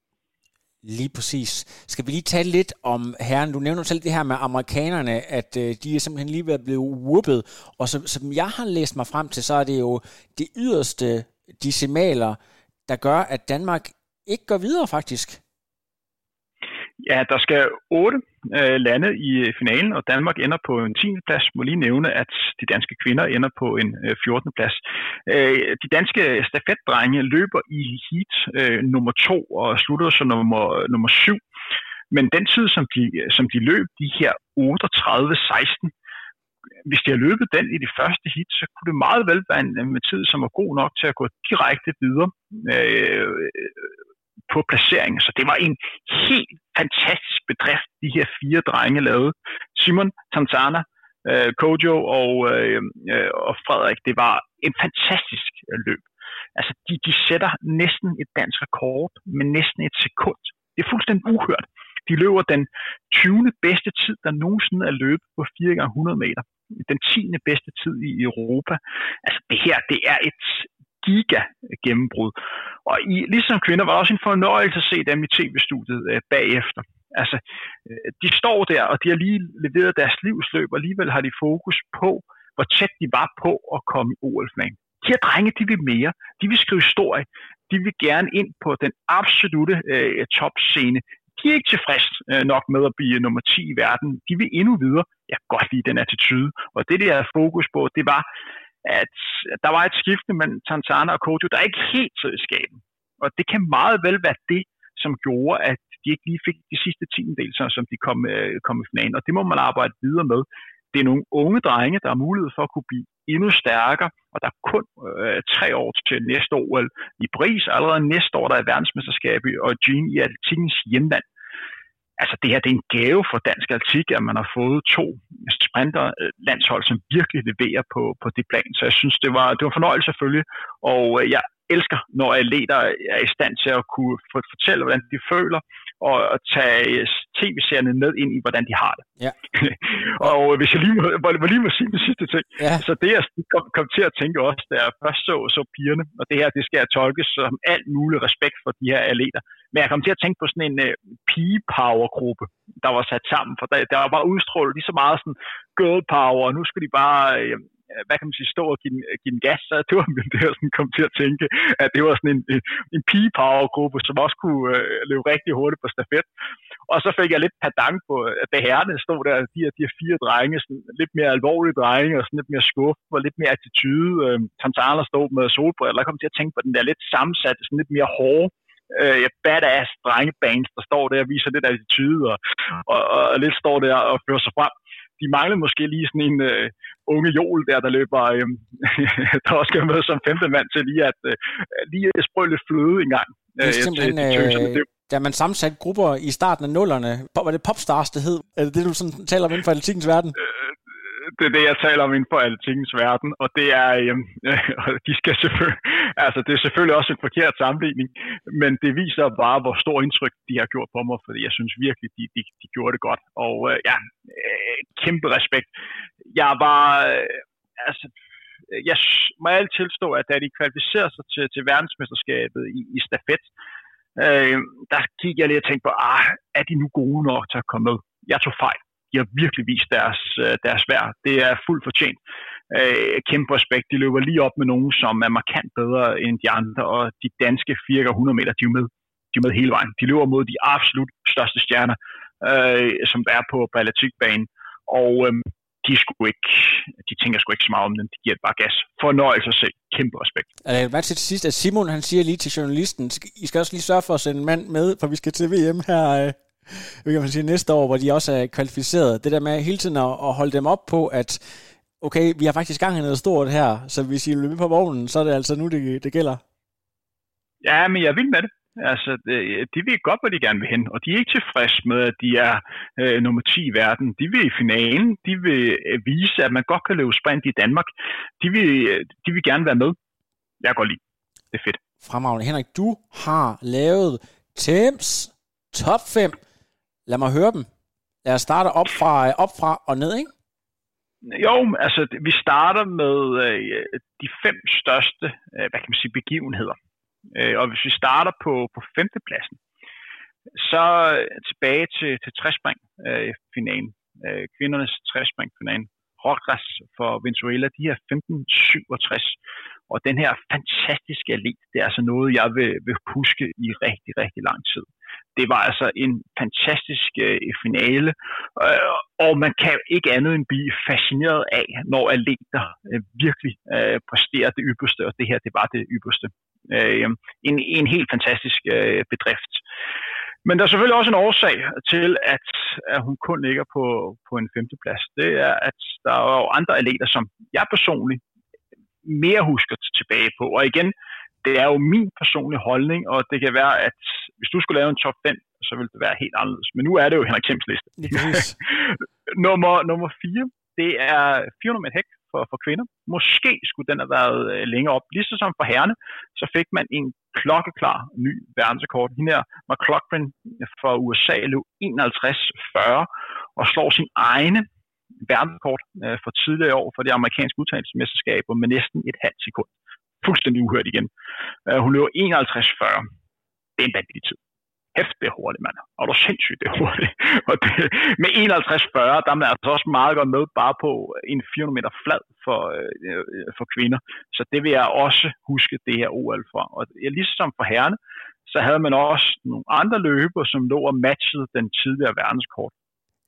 Lige præcis. Skal vi lige tale lidt om herren? Du nævner selv det her med amerikanerne, at øh, de er simpelthen lige ved at blive whoopet. Og så, som jeg har læst mig frem til, så er det jo de yderste decimaler, der gør, at Danmark ikke går videre faktisk. Ja, der skal otte øh, lande i øh, finalen, og Danmark ender på en 10. plads. Må lige nævne, at de danske kvinder ender på en øh, 14. plads. Øh, de danske stafetdrenge løber i heat øh, nummer to og slutter så nummer, nummer syv. Men den tid, som de, som de løb, de her 38-16, hvis de har løbet den i det første hit, så kunne det meget vel være en med tid, som var god nok til at gå direkte videre. Øh, på placeringen. Så det var en helt fantastisk bedrift, de her fire drenge lavede. Simon, Tanzana, øh, Kojo og, øh, øh og Frederik, det var en fantastisk øh, løb. Altså, de, de sætter næsten et dansk rekord med næsten et sekund. Det er fuldstændig uhørt. De løber den 20. bedste tid, der nogensinde er løbet på 4 x 100 meter. Den 10. bedste tid i Europa. Altså det her, det er et, giga gennembrud. Og i, ligesom kvinder var det også en fornøjelse at se dem i tv-studiet øh, bagefter. Altså, øh, de står der, og de har lige leveret deres livsløb, og alligevel har de fokus på, hvor tæt de var på at komme i OL-finalen. De her drenge, de vil mere. De vil skrive historie. De vil gerne ind på den absolute øh, topscene. De er ikke tilfreds øh, nok med at blive nummer 10 i verden. De vil endnu videre. Jeg kan godt lide den attitude. Og det, de havde fokus på, det var, at der var et skifte mellem Tanzana og Kojo, der ikke helt sad i skaben. Og det kan meget vel være det, som gjorde, at de ikke lige fik de sidste tiendedel, som de kom, øh, kom i finalen. Og det må man arbejde videre med. Det er nogle unge drenge, der har mulighed for at kunne blive endnu stærkere, og der er kun øh, tre år til næste år i Paris. Allerede næste år, der er verdensmesterskab i Eugene i atletikkens hjemland altså det her det er en gave for dansk atletik, at man har fået to sprinter øh, landshold, som virkelig leverer på, på det plan. Så jeg synes, det var, det var fornøjelse selvfølgelig, og øh, jeg elsker, når atleter er i stand til at kunne fortælle, hvordan de føler, og at tage tv-serierne med ind i, hvordan de har det. Ja. og hvis jeg lige må, må, lige må sige den sidste ting, ja. så det jeg kom, kom til at tænke også, da jeg først så, så pigerne, og det her, det skal jeg tolkes som alt mulig respekt for de her atleter, Men jeg kom til at tænke på sådan en uh, pige-power-gruppe, der var sat sammen, for der, der var bare udstrålet lige så meget sådan girl power, og nu skal de bare uh, Øh, hvad kan man sige, stå og give, øh, give den gas, så det var det, jeg sådan kom til at tænke, at det var sådan en, en pige-power-gruppe, som også kunne øh, løbe rigtig hurtigt på stafet. Og så fik jeg lidt padang på, at det herrene stod der, de her, de her fire drenge, sådan lidt mere alvorlige drenge, og sådan lidt mere skuff, og lidt mere attitude. Øh, Tantana stod med solbriller, og kom til at tænke på den der lidt sammensatte, sådan lidt mere hårde, øh, badass drengebands, der står der og viser lidt attitude, og, og, og lidt står der og fører sig frem de mangler måske lige sådan en uh, unge jol der, der løber, uh, der også skal med som femte mand til lige at uh, lige sprøge lidt fløde en gang. Det er simpelthen, øh, da man sammensatte grupper i starten af nullerne, var det Popstars, det hed? Er det det, du sådan taler om inden for atletikkens verden? Det er det, jeg taler om inden for altingens verden, og det er, øh, de skal selvfølgelig, altså det er selvfølgelig også en forkert sammenligning, men det viser bare, hvor stor indtryk de har gjort på mig, fordi jeg synes virkelig, de, de, de gjorde det godt, og øh, ja, øh, kæmpe respekt. Jeg var, øh, altså, jeg må alt tilstå, at da de kvalificerede sig til, til verdensmesterskabet i, i stafet, øh, der gik jeg lige og tænkte på, ah, er de nu gode nok til at komme med? Jeg tog fejl de har virkelig vist deres, øh, deres værd. Det er fuldt fortjent. Øh, kæmpe respekt. De løber lige op med nogen, som er markant bedre end de andre, og de danske 400 meter, de er med. De er med hele vejen. De løber mod de absolut største stjerner, øh, som er på, på atletikbanen. Og øh, de, skulle ikke, de tænker sgu ikke så meget om den. De giver bare gas. Fornøjelse at se. Kæmpe respekt. Øh, hvad til sidst, at Simon han siger lige til journalisten, I skal også lige sørge for at sende en mand med, for vi skal til VM her øh, kan man sige, næste år, hvor de også er kvalificeret. Det der med hele tiden at, at holde dem op på, at okay, vi har faktisk gang i noget stort her, så hvis I vil med på vognen, så er det altså nu, det, det gælder. Ja, men jeg vil med det. Altså, de ved godt, hvor de gerne vil hen, og de er ikke tilfredse med, at de er øh, nummer 10 i verden. De vil i finalen, de vil øh, vise, at man godt kan løbe sprint i Danmark. De vil, øh, de vil gerne være med. Jeg går lige. Det er fedt. Fremragende. Henrik, du har lavet Thames top 5 Lad mig høre dem. Lad os starte op fra, op fra og ned, ikke? Jo, altså vi starter med øh, de fem største øh, hvad kan man sige, begivenheder. Øh, og hvis vi starter på, på femtepladsen, så tilbage til, til træspring-finalen. Øh, finalen. øh, kvindernes træspring-finalen. Rogras for Venezuela, de her 1567. Og den her fantastiske atlet, det er altså noget, jeg vil, vil huske i rigtig, rigtig lang tid det var altså en fantastisk øh, finale, øh, og man kan ikke andet end blive fascineret af, når atleter øh, virkelig øh, præsterer det ypperste, og det her, det var det ypperste. Øh, en, en helt fantastisk øh, bedrift. Men der er selvfølgelig også en årsag til, at, at hun kun ligger på, på en femteplads. Det er, at der er jo andre atleter, som jeg personligt mere husker tilbage på. Og igen, det er jo min personlige holdning, og det kan være, at hvis du skulle lave en top 5, så ville det være helt anderledes. Men nu er det jo Henrik Kjems liste. nummer, nummer 4, det er 400 meter hæk for, for kvinder. Måske skulle den have været øh, længere op. Lige som for herrene, så fik man en klokkeklar ny verdensrekord. Hende her, McLaughlin fra USA, løb 51-40 og slår sin egne verdensrekord øh, for tidligere år for det amerikanske udtagelsesmesterskab med næsten et halvt sekund fuldstændig uhørt igen. Uh, hun løber 51-40. Det er en vanvittig tid. Hæft, det er hurtigt, mand. Og du er sindssygt, det er hurtigt. Og det, med 51-40, der er man altså også meget godt med bare på en 400 meter flad for, øh, for kvinder. Så det vil jeg også huske det her OL for. Og ligesom for herrene, så havde man også nogle andre løber, som lå og matchede den tidligere verdenskort.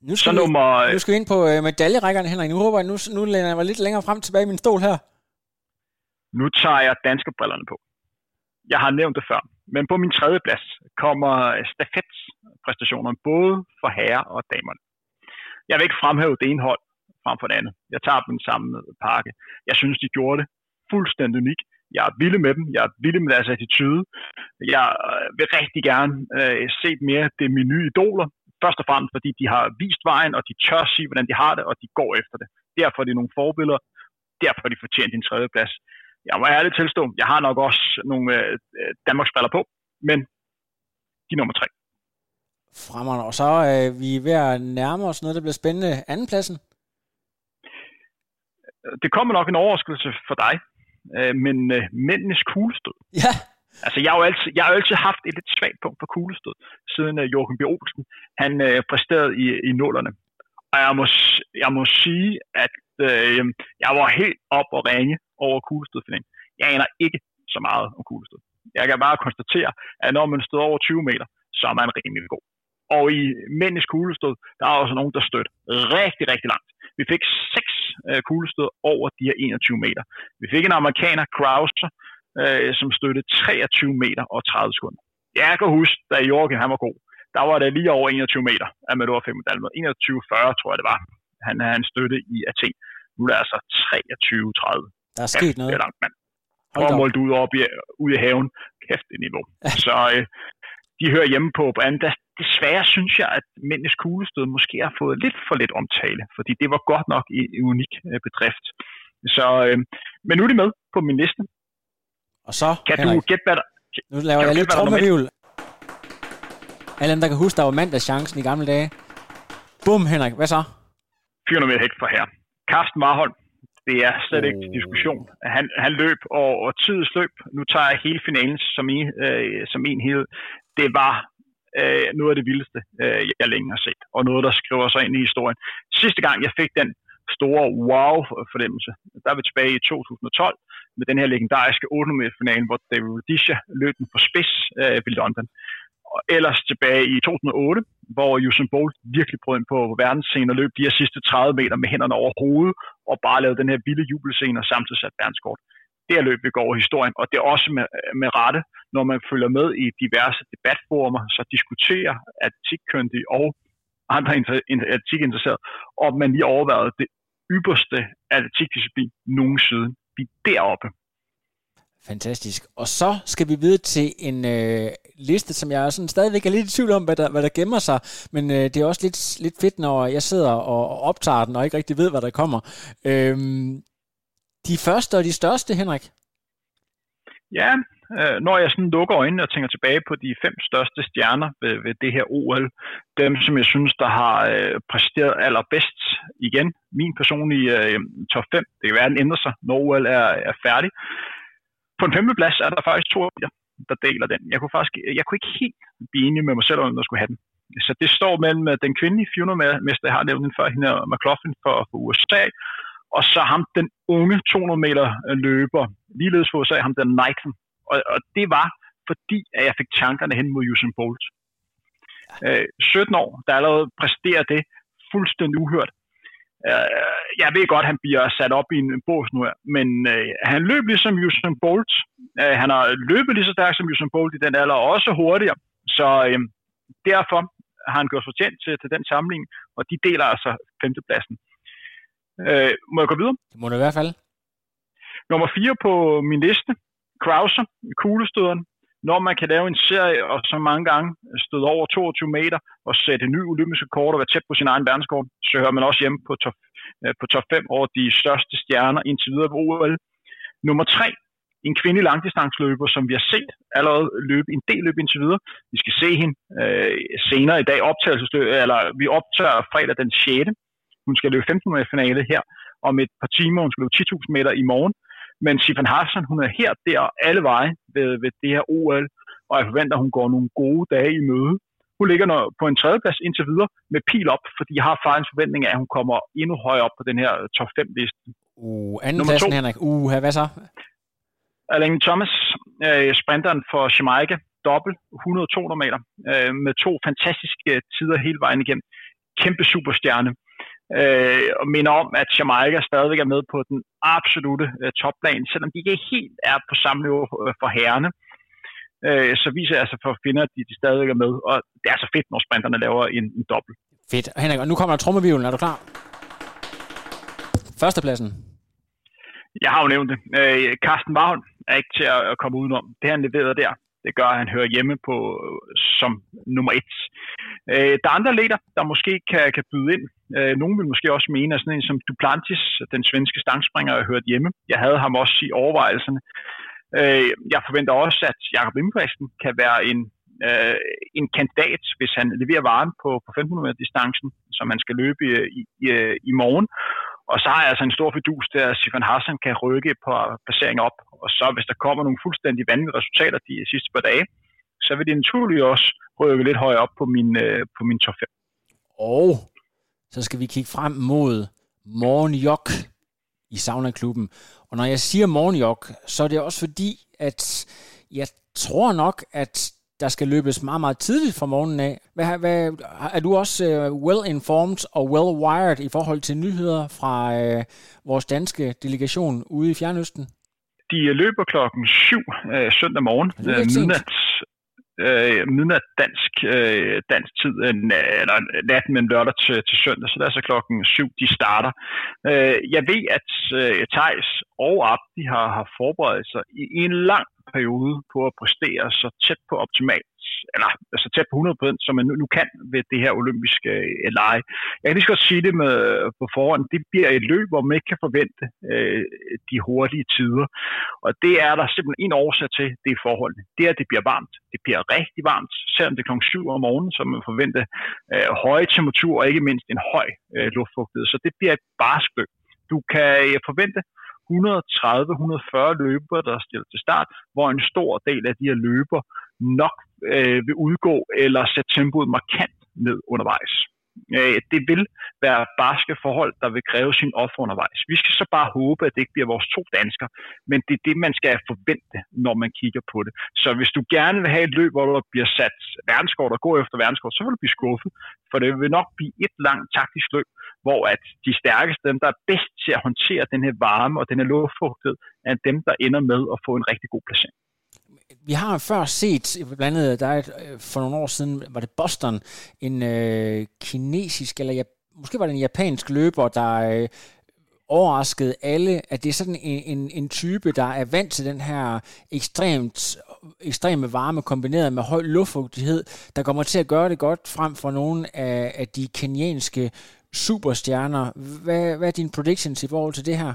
Nu skal, så vi, nummer, nu skal vi ind på øh, medaljerækkerne, Henrik. Nu håber jeg, nu, nu læner jeg mig lidt længere frem tilbage i min stol her. Nu tager jeg danske brillerne på. Jeg har nævnt det før, men på min tredje plads kommer stafetpræstationerne både for herrer og damerne. Jeg vil ikke fremhæve det ene hold frem for det andet. Jeg tager dem samme pakke. Jeg synes, de gjorde det fuldstændig unik. Jeg er vild med dem. Jeg er vild med deres attitude. Jeg øh, vil rigtig gerne øh, se mere det mine nye idoler. Først og fremmest, fordi de har vist vejen, og de tør sige, hvordan de har det, og de går efter det. Derfor er de nogle forbilleder. Derfor har de fortjent en tredje plads jeg må ærligt tilstå, jeg har nok også nogle øh, Danmarks briller på, men de er nummer tre. Fremragende. Og så er øh, vi ved at nærme os noget, der bliver spændende. Andenpladsen? Det kommer nok en overraskelse for dig, øh, men øh, mændenes kuglestød. Ja, Altså, jeg har jo altid, jeg har jo altid haft et lidt svagt punkt for kuglestød, siden uh, Joachim B. Olsen, han uh, præsterede i, i nullerne. Og jeg må, jeg må sige, at øh, jeg var helt op og ringe over kuglestødfinalen. Jeg aner ikke så meget om kuglestød. Jeg kan bare konstatere, at når man stod over 20 meter, så er man rimelig god. Og i mændenes kuglestød, der er også nogen, der stødt rigtig, rigtig langt. Vi fik seks øh, kuglestød over de her 21 meter. Vi fik en amerikaner, Krauser, øh, som støttede 23 meter og 30 sekunder. Jeg kan huske, da Jorgen han var god, der var det lige over 21 meter, at man var 5 21-40, tror jeg det var. Han, han støtte i Athen. Nu er det altså 23-30. Der er sket ja, noget. Det er langt, mand. At måle ud, op i, ud i haven. Kæft, det niveau. Så øh, de hører hjemme på, på anden. Desværre synes jeg, at mændenes kuglestød måske har fået lidt for lidt omtale, fordi det var godt nok en, en unik øh, bedrift. Så, øh, men nu er de med på min liste. Og så, kan Henrik, du gætte, hvad der... Nu laver jeg lidt trommevivl. Alle der kan huske, der var mandagschancen i gamle dage. Bum, Henrik. Hvad så? 400 meter hægt fra her. Carsten Marholm. Det er slet ikke oh. diskussion. Han, han løb, og, og tidens løb, nu tager jeg hele finalen som en, øh, som en hed. Det var øh, noget af det vildeste, øh, jeg længe har set, og noget, der skriver sig ind i historien. Sidste gang, jeg fik den store wow-fornemmelse, der er vi tilbage i 2012, med den her legendariske 800 meter finale, hvor David Rudisha løb den på spids øh, ved London. Og ellers tilbage i 2008, hvor Usain Bolt virkelig prøvede ind på verdensscenen og løb de her sidste 30 meter med hænderne over hovedet, og bare lavede den her vilde jubelscene og samtidig sat verdenskort. Det er løb, vi går over historien, og det er også med, med rette, når man følger med i diverse debatformer, så diskuterer atletikkyndige og andre atikinteresserede, om man lige overvejede det ypperste atletikdisciplin nogensinde. Vi er deroppe. Fantastisk. Og så skal vi videre til en øh, liste, som jeg sådan stadigvæk er lidt i tvivl om, hvad der, hvad der gemmer sig. Men øh, det er også lidt, lidt fedt, når jeg sidder og, og optager den, og ikke rigtig ved, hvad der kommer. Øhm, de første og de største, Henrik? Ja, øh, når jeg sådan lukker øjnene og tænker tilbage på de fem største stjerner ved, ved det her OL, dem som jeg synes, der har øh, præsteret allerbedst igen, min personlige øh, top 5, det kan være, den ændrer sig, når OL er, er færdig. På en femte plads er der faktisk to der deler den. Jeg kunne faktisk jeg kunne ikke helt blive enig med mig selv, om der skulle have den. Så det står mellem den kvindelige 400-mester, jeg har nævnt den før, hende McLaughlin for, for USA, og så ham den unge 200 meter løber, ligeledes for USA, ham den Knighton. Og, og det var, fordi at jeg fik tankerne hen mod Usain Bolt. Øh, 17 år, der allerede præsterer det fuldstændig uhørt. Øh, jeg ved godt, han bliver sat op i en bås nu, men øh, han løb ligesom Usain Bolt. Øh, han har løbet lige så stærkt som Usain Bolt i den alder, og også hurtigere. Så øh, derfor har han gjort fortjent til, til den samling, og de deler altså femtepladsen. Øh, må jeg gå videre? Det må du i hvert fald. Nummer 4 på min liste, Krauser, kuglestøderen. Når man kan lave en serie og så mange gange støde over 22 meter og sætte ny olympisk rekord og være tæt på sin egen verdenskort, så hører man også hjemme på top, øh, på top 5 over de største stjerner indtil videre på OL. Nummer 3, en kvindelig langdistansløber, som vi har set allerede løbe en del løb indtil videre. Vi skal se hende øh, senere i dag, optagelsesløb, eller vi optager fredag den 6. Hun skal løbe 15 meter finale her om et par timer. Hun skal løbe 10.000 meter i morgen. Men Sifan Hassan, hun er her, der alle veje ved, ved det her OL, og jeg forventer, at hun går nogle gode dage i møde. Hun ligger på en tredjeplads indtil videre med pil op, fordi jeg har faktisk en forventning af, at hun kommer endnu højere op på den her top 5-liste. Uh, anden pladsen, Henrik. Uh, hvad så? Alain Thomas, øh, sprinteren for Jamaica, dobbelt 100-200 meter, øh, med to fantastiske tider hele vejen igennem. Kæmpe superstjerne øh, og minder om, at Jamaica stadigvæk er med på den absolute øh, topplan, selvom de ikke helt er på samme niveau øh, for herrene. Øh, så viser altså for kvinder, at de, de stadigvæk er med, og det er så fedt, når sprinterne laver en, en dobbelt. Fedt. Henrik, og nu kommer der trommevivlen. Er du klar? Førstepladsen. Jeg har jo nævnt det. Øh, Carsten Vagn er ikke til at komme udenom. Det han leverede der, det gør, at han hører hjemme på som nummer et. Øh, der er andre leder, der måske kan, kan byde ind. Øh, nogen vil måske også mene, at sådan en som Duplantis, den svenske stangspringer, har hørt hjemme. Jeg havde ham også i overvejelserne. Øh, jeg forventer også, at Jakob Ingebrigtsen kan være en, øh, en kandidat, hvis han leverer varen på, på 1500 meter distancen, som han skal løbe i, i, i morgen. Og så har jeg altså en stor fidus der, at Sifan Hassan kan rykke på placering op. Og så hvis der kommer nogle fuldstændig vanvittige resultater de sidste par dage, så vil det naturligvis også rykke lidt højere op på min, øh, på min top 5. Og så skal vi kigge frem mod Morgenjok i Sauna-klubben. Og når jeg siger Morgenjok, så er det også fordi, at jeg tror nok, at der skal løbes meget, meget tidligt fra morgenen af. Hvad, hvad, er du også uh, well-informed og well-wired i forhold til nyheder fra uh, vores danske delegation ude i Fjernøsten? De løber klokken 7 uh, søndag morgen, uh, midnat, uh, midnat dansk, uh, dansk tid, uh, eller natten mellem lørdag til, til søndag, så det er så klokken 7, de starter. Uh, jeg ved, at uh, Thijs og Abdi har, har forberedt sig i en lang periode på at præstere så tæt på optimalt, eller så tæt på 100%, som man nu, nu kan ved det her olympiske øh, lege. Jeg kan lige så godt sige det med, på forhånd. Det bliver et løb, hvor man ikke kan forvente øh, de hurtige tider. Og det er der simpelthen en årsag til, det er forholdene. Det er, at det bliver varmt. Det bliver rigtig varmt, selvom det er kl. 7 om morgenen, så man forventer øh, høje temperaturer og ikke mindst en høj øh, luftfugtighed. Så det bliver et barskløb. Du kan forvente 130-140 løbere, der er stillet til start, hvor en stor del af de her løber nok øh, vil udgå eller sætte tempoet markant ned undervejs. Øh, det vil være barske forhold, der vil kræve sin offer undervejs. Vi skal så bare håbe, at det ikke bliver vores to danskere, men det er det, man skal forvente, når man kigger på det. Så hvis du gerne vil have et løb, hvor der bliver sat verdenskort og går efter verdenskort, så vil du blive skuffet, for det vil nok blive et langt taktisk løb, hvor at de stærkeste, dem der er bedst til at håndtere den her varme og den her luftfugtighed, er dem, der ender med at få en rigtig god placering vi har før set, blandt andet, der er et, øh, for nogle år siden, var det Boston, en øh, kinesisk, eller ja, måske var det en japansk løber, der øh, overraskede alle, at det er sådan en, en, en type, der er vant til den her ekstremt ekstreme varme kombineret med høj luftfugtighed, der kommer til at gøre det godt frem for nogle af, af de kenyanske superstjerner. Hvad, hvad er din predictions i forhold til det her?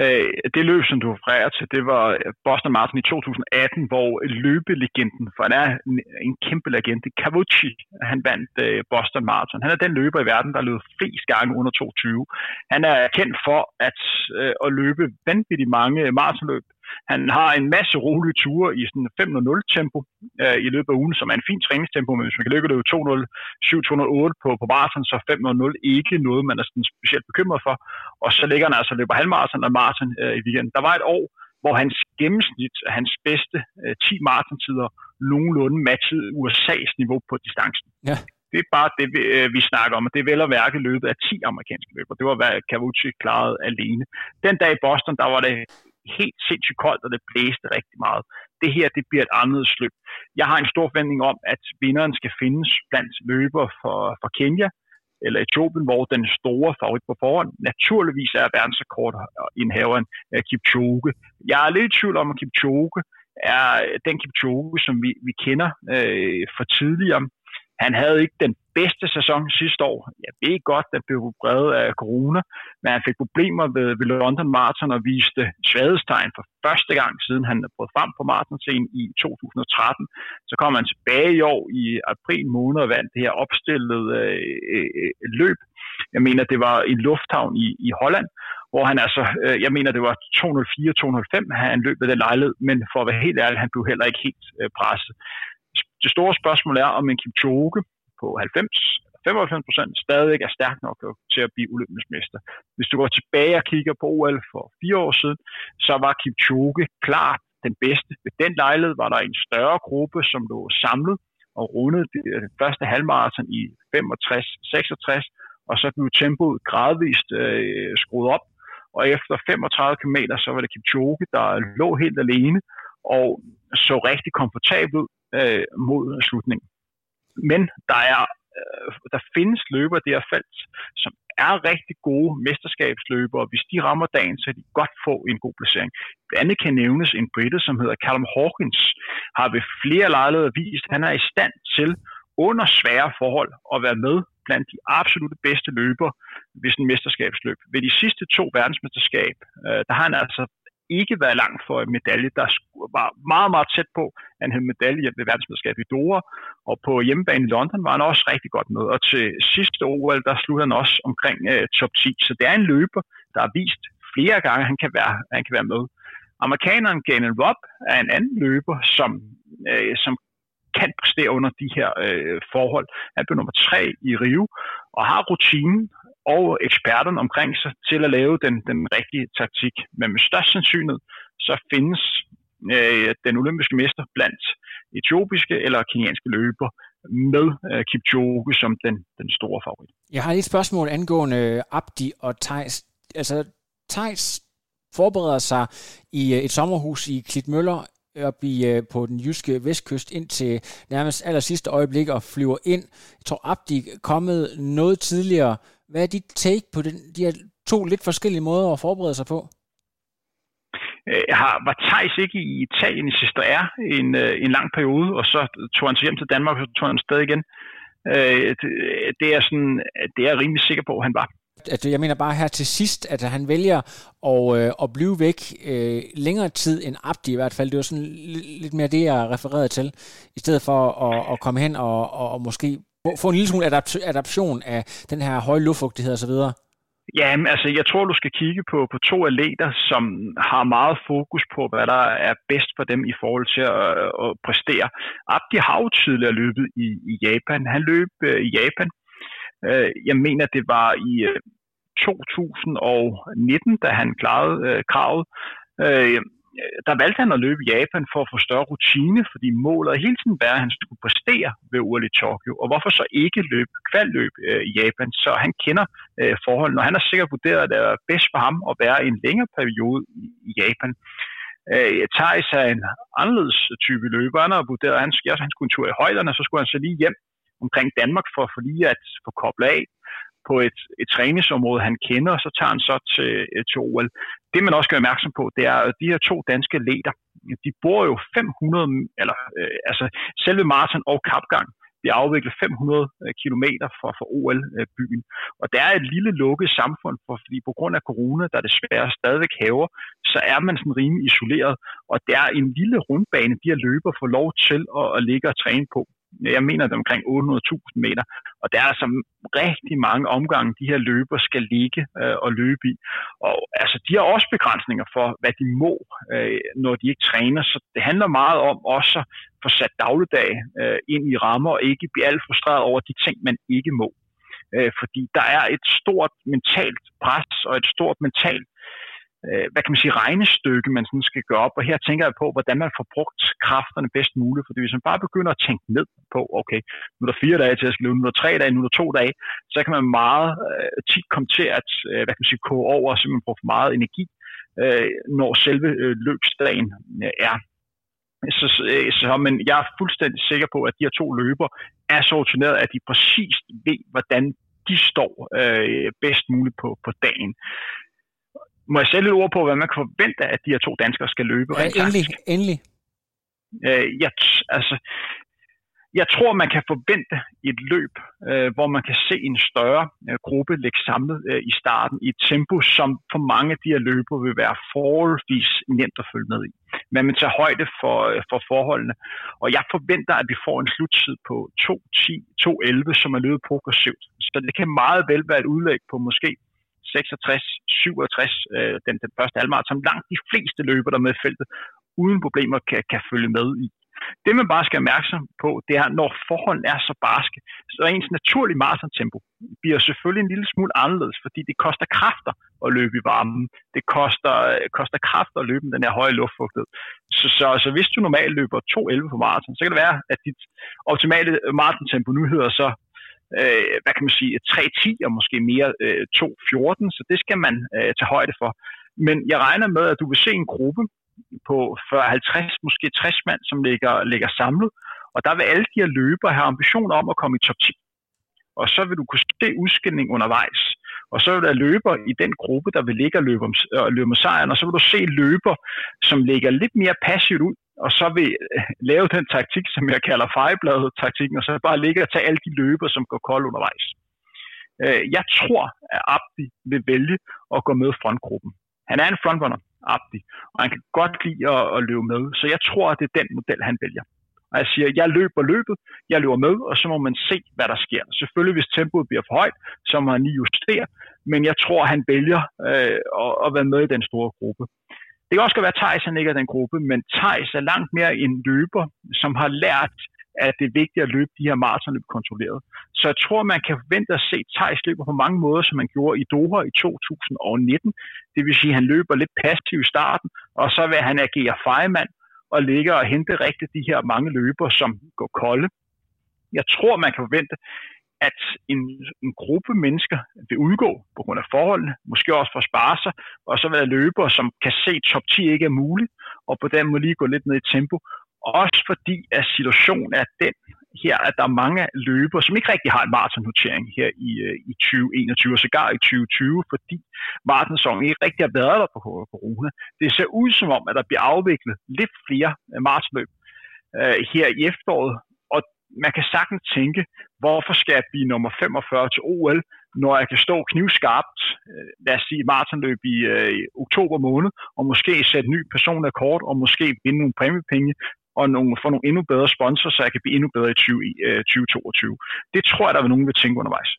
Øh, det løb, som du refererer til, det var Boston Marathon i 2018, hvor løbelegenden, for han er en, en kæmpe legende, Cavucci, han vandt øh, Boston Marathon. Han er den løber i verden, der løb flest gange under 22. Han er kendt for at, øh, at løbe vanvittigt mange maratonløb. Han har en masse rolige ture i sådan 5.0 tempo øh, i løbet af ugen, som er en fin træningstempo, men hvis man kan lykke det 2.07-208 på, på maraton, så 5.0 ikke noget, man er sådan specielt bekymret for. Og så ligger han altså løber halvmaraton og maraton øh, i weekenden. Der var et år, hvor hans gennemsnit af hans bedste øh, 10 maratontider nogenlunde matchede USA's niveau på distancen. Ja. Det er bare det, vi, øh, vi snakker om, og det er vel at værke løbet af 10 amerikanske løber. Det var, hvad Cavucci klarede alene. Den dag i Boston, der var det helt sindssygt koldt, og det blæste rigtig meget. Det her, det bliver et andet løb. Jeg har en stor forventning om, at vinderen skal findes blandt løber for, for Kenya, eller Etiopien, hvor den store favorit på forhånd naturligvis er verdensrekordindhaveren uh, øh, Kipchoge. Jeg er lidt i tvivl om, at Kipchoge er den Kipchoge, som vi, vi kender øh, for tidligere. Han havde ikke den bedste sæson sidste år. Jeg ved godt, at blev brevet af corona, men han fik problemer ved, ved London Marathon og viste svaghedstegn for første gang, siden han er brudt frem på marathonscenen i 2013. Så kom han tilbage i år i april måned og vandt det her opstillede øh, øh, øh løb. Jeg mener, det var i lufthavn i, i Holland, hvor han altså, øh, jeg mener, det var 204-205, han løb ved den lejlighed, men for at være helt ærlig, han blev heller ikke helt øh, presset det store spørgsmål er, om en Kipchoge på 90 95 procent stadig er stærk nok til at blive olympisk mester. Hvis du går tilbage og kigger på OL for fire år siden, så var Kipchoge klart den bedste. Ved den lejlighed var der en større gruppe, som lå samlet og rundede det øh, første halvmarathon i 65-66, og så blev tempoet gradvist øh, skruet op, og efter 35 km, så var det Kipchoge, der lå helt alene, og så rigtig komfortabel ud øh, mod slutningen. Men der er øh, der findes løbere det her felt, som er rigtig gode mesterskabsløbere. Hvis de rammer dagen, så kan de godt få en god placering. Blandt andet kan nævnes en britte, som hedder Callum Hawkins, har ved flere lejligheder vist, at han er i stand til under svære forhold at være med blandt de absolutte bedste løbere ved sådan en mesterskabsløb. Ved de sidste to verdensmesterskab, øh, der har han altså ikke været langt for en medalje. Der var meget, meget tæt på, at han havde medalje ved verdensmesterskabet i Doha, og på hjemmebane i London var han også rigtig godt med. Og til sidste OL, der sluttede han også omkring uh, top 10. Så det er en løber, der har vist flere gange, at han kan være, han kan være med. Amerikaneren Gannon Robb er en anden løber, som, uh, som kan præstere under de her øh, forhold. Han blev nummer tre i Rio og har rutinen og eksperterne omkring sig til at lave den, den rigtige taktik. Men med størst sandsynlighed, så findes øh, den olympiske mester blandt etiopiske eller kenianske løber med øh, Kipchoge som den, den store favorit. Jeg har et spørgsmål angående øh, Abdi og Thijs. Altså, Thijs forbereder sig i øh, et sommerhus i Klitmøller op i, øh, på den jyske vestkyst ind til nærmest aller sidste øjeblik og flyver ind. Jeg tror, Abdi er kommet noget tidligere. Hvad er dit take på den, de her to lidt forskellige måder at forberede sig på? Jeg øh, har, var Thijs ikke i Italien i sidste R en, øh, en lang periode, og så tog han til hjem til Danmark, og så tog han sted igen. Det er, sådan, det er jeg rimelig sikker på, at han var at jeg mener bare her til sidst, at han vælger at, øh, at blive væk øh, længere tid end Abdi i hvert fald. Det var sådan lidt mere det, jeg refererede til, i stedet for at, at komme hen og, og, og måske få en lille smule adapt- adaption af den her høje luftfugtighed osv. Ja, altså jeg tror, du skal kigge på, på to atleter, som har meget fokus på, hvad der er bedst for dem i forhold til at, at præstere. Abdi har jo tidligere løbet i, i Japan. Han løb øh, i Japan. Øh, jeg mener, det var i øh, 2019, da han klarede øh, kravet. Øh, Øh, der valgte han at løbe i Japan for at få større rutine, fordi målet hele tiden var, at han skulle præstere ved OL i Tokyo. Og hvorfor så ikke løbe kvalløb øh, i Japan? Så han kender øh, forholdene, og han har sikkert vurderet, at det er bedst for ham at være i en længere periode i, Japan. Øh, Thijs er en anderledes type løber. Han har vurderet, at han, ja, han skulle en tur i højderne, så skulle han så lige hjem omkring Danmark for, for lige at få koblet af på et, et træningsområde, han kender, og så tager han så til, øh, til OL. Det man også gør opmærksom på, det er, at de her to danske leder, de bor jo 500, eller øh, altså selve maraton og kapgang, de afviklet 500 km fra, fra OL-byen. Øh, og der er et lille lukket samfund, for, fordi på grund af corona, der desværre stadigvæk haver, så er man sådan rimelig isoleret. Og der er en lille rundbane, de her løber får lov til at, at ligge og træne på jeg mener det er omkring 800.000 meter, og der er altså rigtig mange omgange, de her løber skal ligge øh, og løbe i. Og altså, de har også begrænsninger for, hvad de må, øh, når de ikke træner, så det handler meget om også at få sat dagligdag øh, ind i rammer, og ikke blive alt frustreret over de ting, man ikke må. Øh, fordi der er et stort mentalt pres og et stort mentalt øh, hvad kan man sige, regnestykke, man sådan skal gøre op. Og her tænker jeg på, hvordan man får brugt kræfterne bedst muligt. Fordi hvis man bare begynder at tænke ned på, okay, nu er der fire dage til at skal løbe, nu er der tre dage, nu er der to dage, så kan man meget øh, tit komme til at, øh, hvad kan man sige, koge over og simpelthen bruge for meget energi, øh, når selve øh, løbsdagen øh, er. Så, øh, så, men jeg er fuldstændig sikker på, at de her to løber er så rutineret, at de præcis ved, hvordan de står øh, bedst muligt på, på dagen. Må jeg sætte et ord på, hvad man kan forvente, at de her to danskere skal løbe? Ja, endelig, endelig. Øh, jeg, altså, jeg tror, man kan forvente et løb, øh, hvor man kan se en større øh, gruppe lægge samlet øh, i starten i et tempo, som for mange af de her løber vil være forholdsvis nemt at følge med i. Men man tager højde for, øh, for forholdene. Og jeg forventer, at vi får en sluttid på 2.10, 2.11, som er løbet progressivt. Så det kan meget vel være et udlæg på måske 66, 67, øh, den, den første halvmarathon, som langt de fleste løber der med feltet, uden problemer kan, kan følge med i. Det man bare skal være opmærksom på, det er, når forholdene er så barske, så er ens naturlige maratontempo bliver selvfølgelig en lille smule anderledes, fordi det koster kræfter at løbe i varmen. Det koster, øh, koster kræfter at løbe med den her høje luftfugtighed. Så, så, så hvis du normalt løber 2.11 på maraton, så kan det være, at dit optimale maratontempo nu hedder så øh, hvad kan man sige, 3.10 og måske mere øh, 2.14, så det skal man øh, tage højde for. Men jeg regner med, at du vil se en gruppe på 40-50, måske 60 mand, som ligger, ligger samlet, og der vil alle de her løbere have ambition om at komme i top 10. Og så vil du kunne se udskilling undervejs. Og så vil der løber i den gruppe, der vil ligge og løbe, om, og løbe med sejren, og så vil du se løber, som ligger lidt mere passivt ud, og så vil øh, lave den taktik, som jeg kalder fejebladet-taktikken, og så bare ligge og tage alle de løber, som går kold undervejs. Øh, jeg tror, at Abdi vil vælge at gå med frontgruppen. Han er en frontrunner. Abdi, og han kan godt lide at, at løbe med, så jeg tror, at det er den model, han vælger. Og jeg siger, jeg løber løbet, jeg løber med, og så må man se, hvad der sker. Selvfølgelig, hvis tempoet bliver for højt, så må han lige justere, men jeg tror, han vælger øh, at, at være med i den store gruppe. Det kan også være, at Thijs han ikke er den gruppe, men Thijs er langt mere en løber, som har lært, at det er vigtigt at løbe de her maratonløb kontrolleret. Så jeg tror, man kan forvente at se Thijs løber på mange måder, som man gjorde i Doha i 2019. Det vil sige, at han løber lidt passivt i starten, og så vil han agere fejemand og ligge og hente rigtigt de her mange løber, som går kolde. Jeg tror, man kan forvente, at en, en gruppe mennesker vil udgå på grund af forholdene, måske også for at spare sig, og så være løbere, som kan se, at top 10 ikke er muligt, og på den måde lige gå lidt ned i tempo. Også fordi, at situationen er den her, at der er mange løbere, som ikke rigtig har en maratonnotering her i, øh, i 2021, og sågar i 2020, fordi maratonsæsonen ikke rigtig har været der på corona. Det ser ud som om, at der bliver afviklet lidt flere øh, maratonløb øh, her i efteråret, og man kan sagtens tænke, hvorfor skal jeg blive nummer 45 til OL, når jeg kan stå knivskarpt, øh, lad os sige maratonløb i, øh, i oktober måned, og måske sætte ny personrekord, og måske vinde nogle præmiepenge, og nogle, få nogle endnu bedre sponsorer, så jeg kan blive endnu bedre i 20, øh, 2022. Det tror jeg, der vil nogen vil tænke undervejs.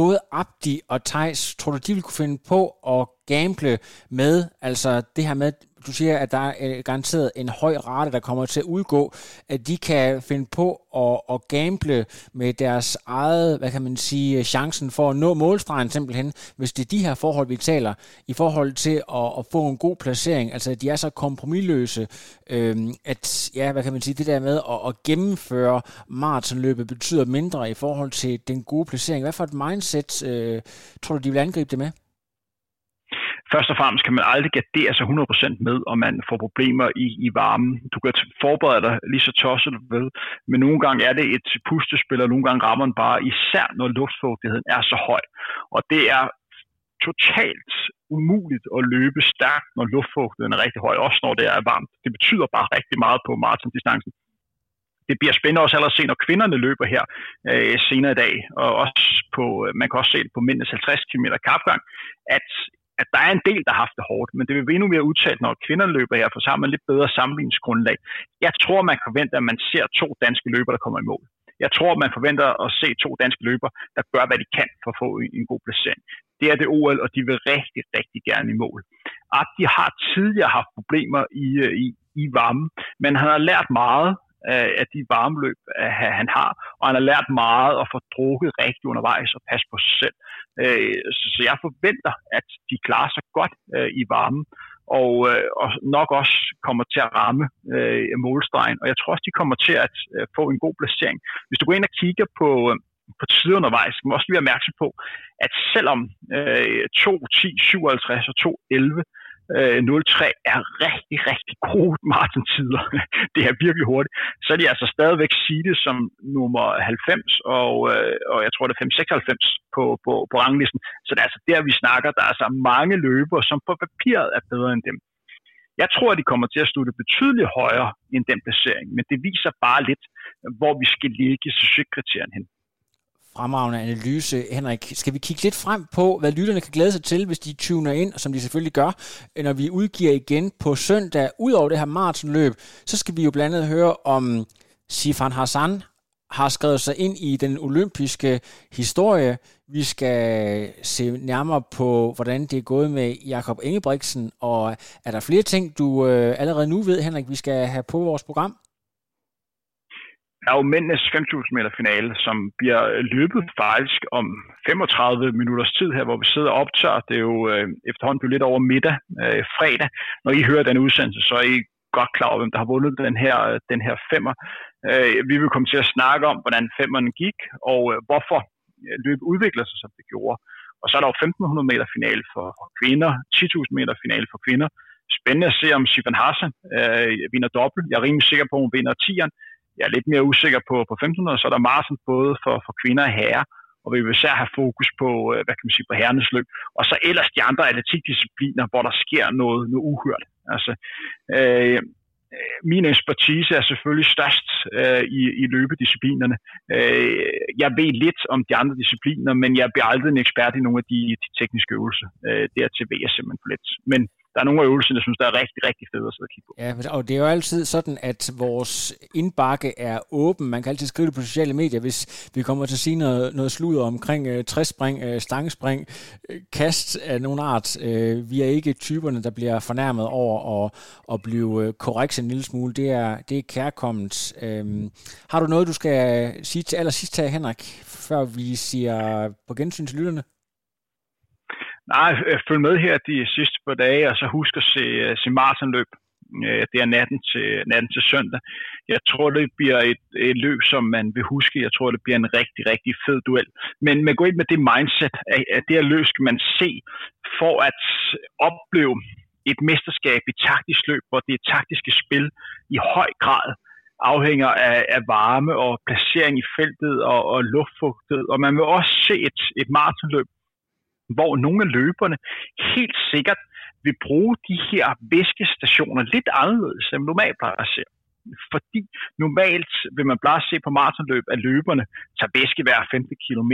Både Abdi og Tejs, tror du, de vil kunne finde på at gamble med, altså det her med, du siger, at der er øh, garanteret en høj rate, der kommer til at udgå, at de kan finde på at, at gamble med deres eget, hvad kan man sige, øh, chancen for at nå målstregen simpelthen, hvis det er de her forhold, vi taler, i forhold til at, at få en god placering, altså at de er så kompromilløse, øhm, at, ja, hvad kan man sige, det der med at, at gennemføre maratonløbet betyder mindre i forhold til den gode placering. Hvad for et mindset øh, tror du, de vil angribe det med? Først og fremmest kan man aldrig gardere sig 100% med, om man får problemer i, i varmen. Du kan forberede dig lige så tosset du ved, men nogle gange er det et pustespil, og nogle gange rammer den bare, især når luftfugtigheden er så høj. Og det er totalt umuligt at løbe stærkt, når luftfugtigheden er rigtig høj, også når det er varmt. Det betyder bare rigtig meget på maratondistancen det bliver spændende også allerede at se, når kvinderne løber her øh, senere i dag, og også på, øh, man kan også se det på mændenes 50 km kapgang, at at der er en del, der har haft det hårdt, men det vil blive endnu mere udtalt, når kvinderne løber her, for så har man lidt bedre sammenligningsgrundlag. Jeg tror, man forventer, at man ser to danske løbere, der kommer i mål. Jeg tror, man forventer at se to danske løbere, der gør, hvad de kan for at få en god placering. Det er det OL, og de vil rigtig, rigtig gerne i mål. At de har tidligere haft problemer i, øh, i, i varmen, men han har lært meget af de varmeløb, øh, han har, og han har lært meget at få drukket rigtigt undervejs og passe på sig selv. Øh, så jeg forventer, at de klarer sig godt øh, i varmen, og, øh, og nok også kommer til at ramme øh, målstregen. Og jeg tror også, de kommer til at øh, få en god placering. Hvis du går ind og kigger på, på tider undervejs, skal man også lige være opmærksom på, at selvom øh, 2, 10, 57 og 2, 11 øh, 03 er rigtig, rigtig gode maratontider. det er virkelig hurtigt. Så er de altså stadigvæk seedet som nummer 90, og, øh, og jeg tror det er 596 på, på, på ranglisten. Så det er altså der, vi snakker. Der er altså mange løbere, som på papiret er bedre end dem. Jeg tror, at de kommer til at slutte betydeligt højere end den placering, men det viser bare lidt, hvor vi skal ligge succeskriterierne hen fremragende analyse, Henrik. Skal vi kigge lidt frem på, hvad lytterne kan glæde sig til, hvis de tuner ind, som de selvfølgelig gør, når vi udgiver igen på søndag. Udover det her maratonløb, så skal vi jo blandt andet høre om Sifan Hassan har skrevet sig ind i den olympiske historie. Vi skal se nærmere på, hvordan det er gået med Jakob Ingebrigtsen, og er der flere ting, du øh, allerede nu ved, Henrik, vi skal have på vores program? Er jo mændenes 5.000 meter finale, som bliver løbet faktisk om 35 minutters tid her, hvor vi sidder og optager. Det er jo øh, efterhånden blevet lidt over middag øh, fredag. Når I hører den udsendelse, så er I godt klar over, hvem der har vundet den her, den her femmer. Øh, vi vil komme til at snakke om, hvordan femmeren gik, og øh, hvorfor løbet udvikler sig, som det gjorde. Og så er der jo 1.500 meter finale for kvinder, 10.000 meter finale for kvinder. Spændende at se, om Sifan Hassan øh, vinder dobbelt. Jeg er rimelig sikker på, at hun vinder 10'eren jeg er lidt mere usikker på, på 1500, så er der maraton både for, for kvinder og herrer, og vi vil især have fokus på, øh, hvad kan man sige, på herrenes løb. Og så ellers de andre atletikdiscipliner, hvor der sker noget, noget uhørt. Altså, øh, min ekspertise er selvfølgelig størst øh, i, i løbedisciplinerne. Øh, jeg ved lidt om de andre discipliner, men jeg bliver aldrig en ekspert i nogle af de, de tekniske øvelser. Øh, dertil ved jeg simpelthen for lidt. Men der er nogle af øvelserne, jeg synes, der er rigtig, rigtig fede at sidde og kigge på. Ja, og det er jo altid sådan, at vores indbakke er åben. Man kan altid skrive det på sociale medier, hvis vi kommer til at sige noget, noget sludder omkring øh, træspring, øh, stangspring, øh, kast af nogen art. Øh, vi er ikke typerne, der bliver fornærmet over at, at blive øh, uh, korrekt en lille smule. Det er, det er kærkommet. Øh, har du noget, du skal sige til allersidst her, Henrik, før vi siger på gensyn til lytterne? Nej, øh, følg med her de sidste par dage, og så husk at se, øh, se maratonløb. Øh, det er natten til, natten til søndag. Jeg tror, det bliver et, et løb, som man vil huske. Jeg tror, det bliver en rigtig, rigtig fed duel. Men man går ind med det mindset, at det her løb skal man se for at opleve et mesterskab i taktisk løb, hvor det taktiske spil i høj grad afhænger af, af varme og placering i feltet og, og luftfugtighed. Og man vil også se et, et maratonløb, hvor nogle af løberne helt sikkert vil bruge de her væskestationer lidt anderledes, end normalt plejer at se. Fordi normalt vil man bare se på maratonløb, at løberne tager væske hver 15 km.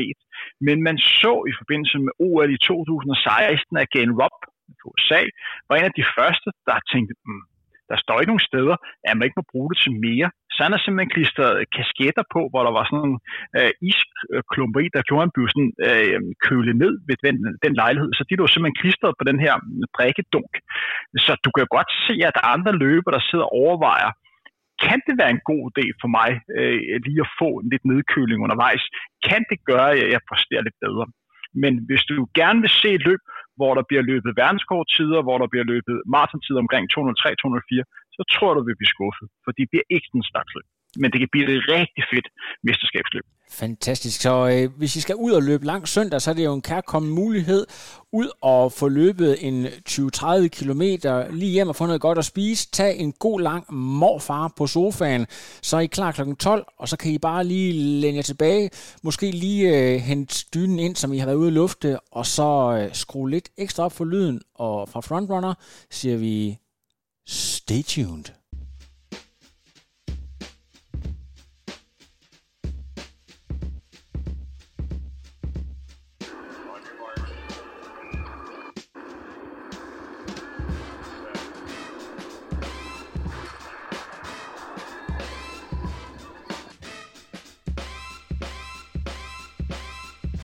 Men man så i forbindelse med OL i 2016, at Gain Robb på USA var en af de første, der tænkte, mm, der står ikke nogen steder, at man ikke må bruge det til mere. Så han har simpelthen klistret kasketter på, hvor der var sådan nogle øh, isklumper i, der gjorde, at han blev sådan, øh, kølet ned ved den, den lejlighed. Så de lå simpelthen klistret på den her mm, drikkedunk. Så du kan godt se, at der er andre løber, der sidder og overvejer, kan det være en god idé for mig øh, lige at få en lidt nedkøling undervejs? Kan det gøre, at jeg præsterer lidt bedre? Men hvis du gerne vil se et løb, hvor der bliver løbet verdenskorttider, hvor der bliver løbet maratontider omkring 203-204, så tror du, du vil blive skuffet, for det bliver ikke den slags løb men det kan blive et rigtig fedt mesterskabsløb. Fantastisk. Så øh, hvis I skal ud og løbe langt søndag, så er det jo en kærkommen mulighed ud og få løbet en 20-30 km lige hjem og få noget godt at spise. Tag en god lang morfar på sofaen, så er I klar kl. 12, og så kan I bare lige længe jer tilbage. Måske lige øh, hente dynen ind, som I har været ude at lufte, og så øh, skrue lidt ekstra op for lyden. Og fra Frontrunner siger vi, stay tuned.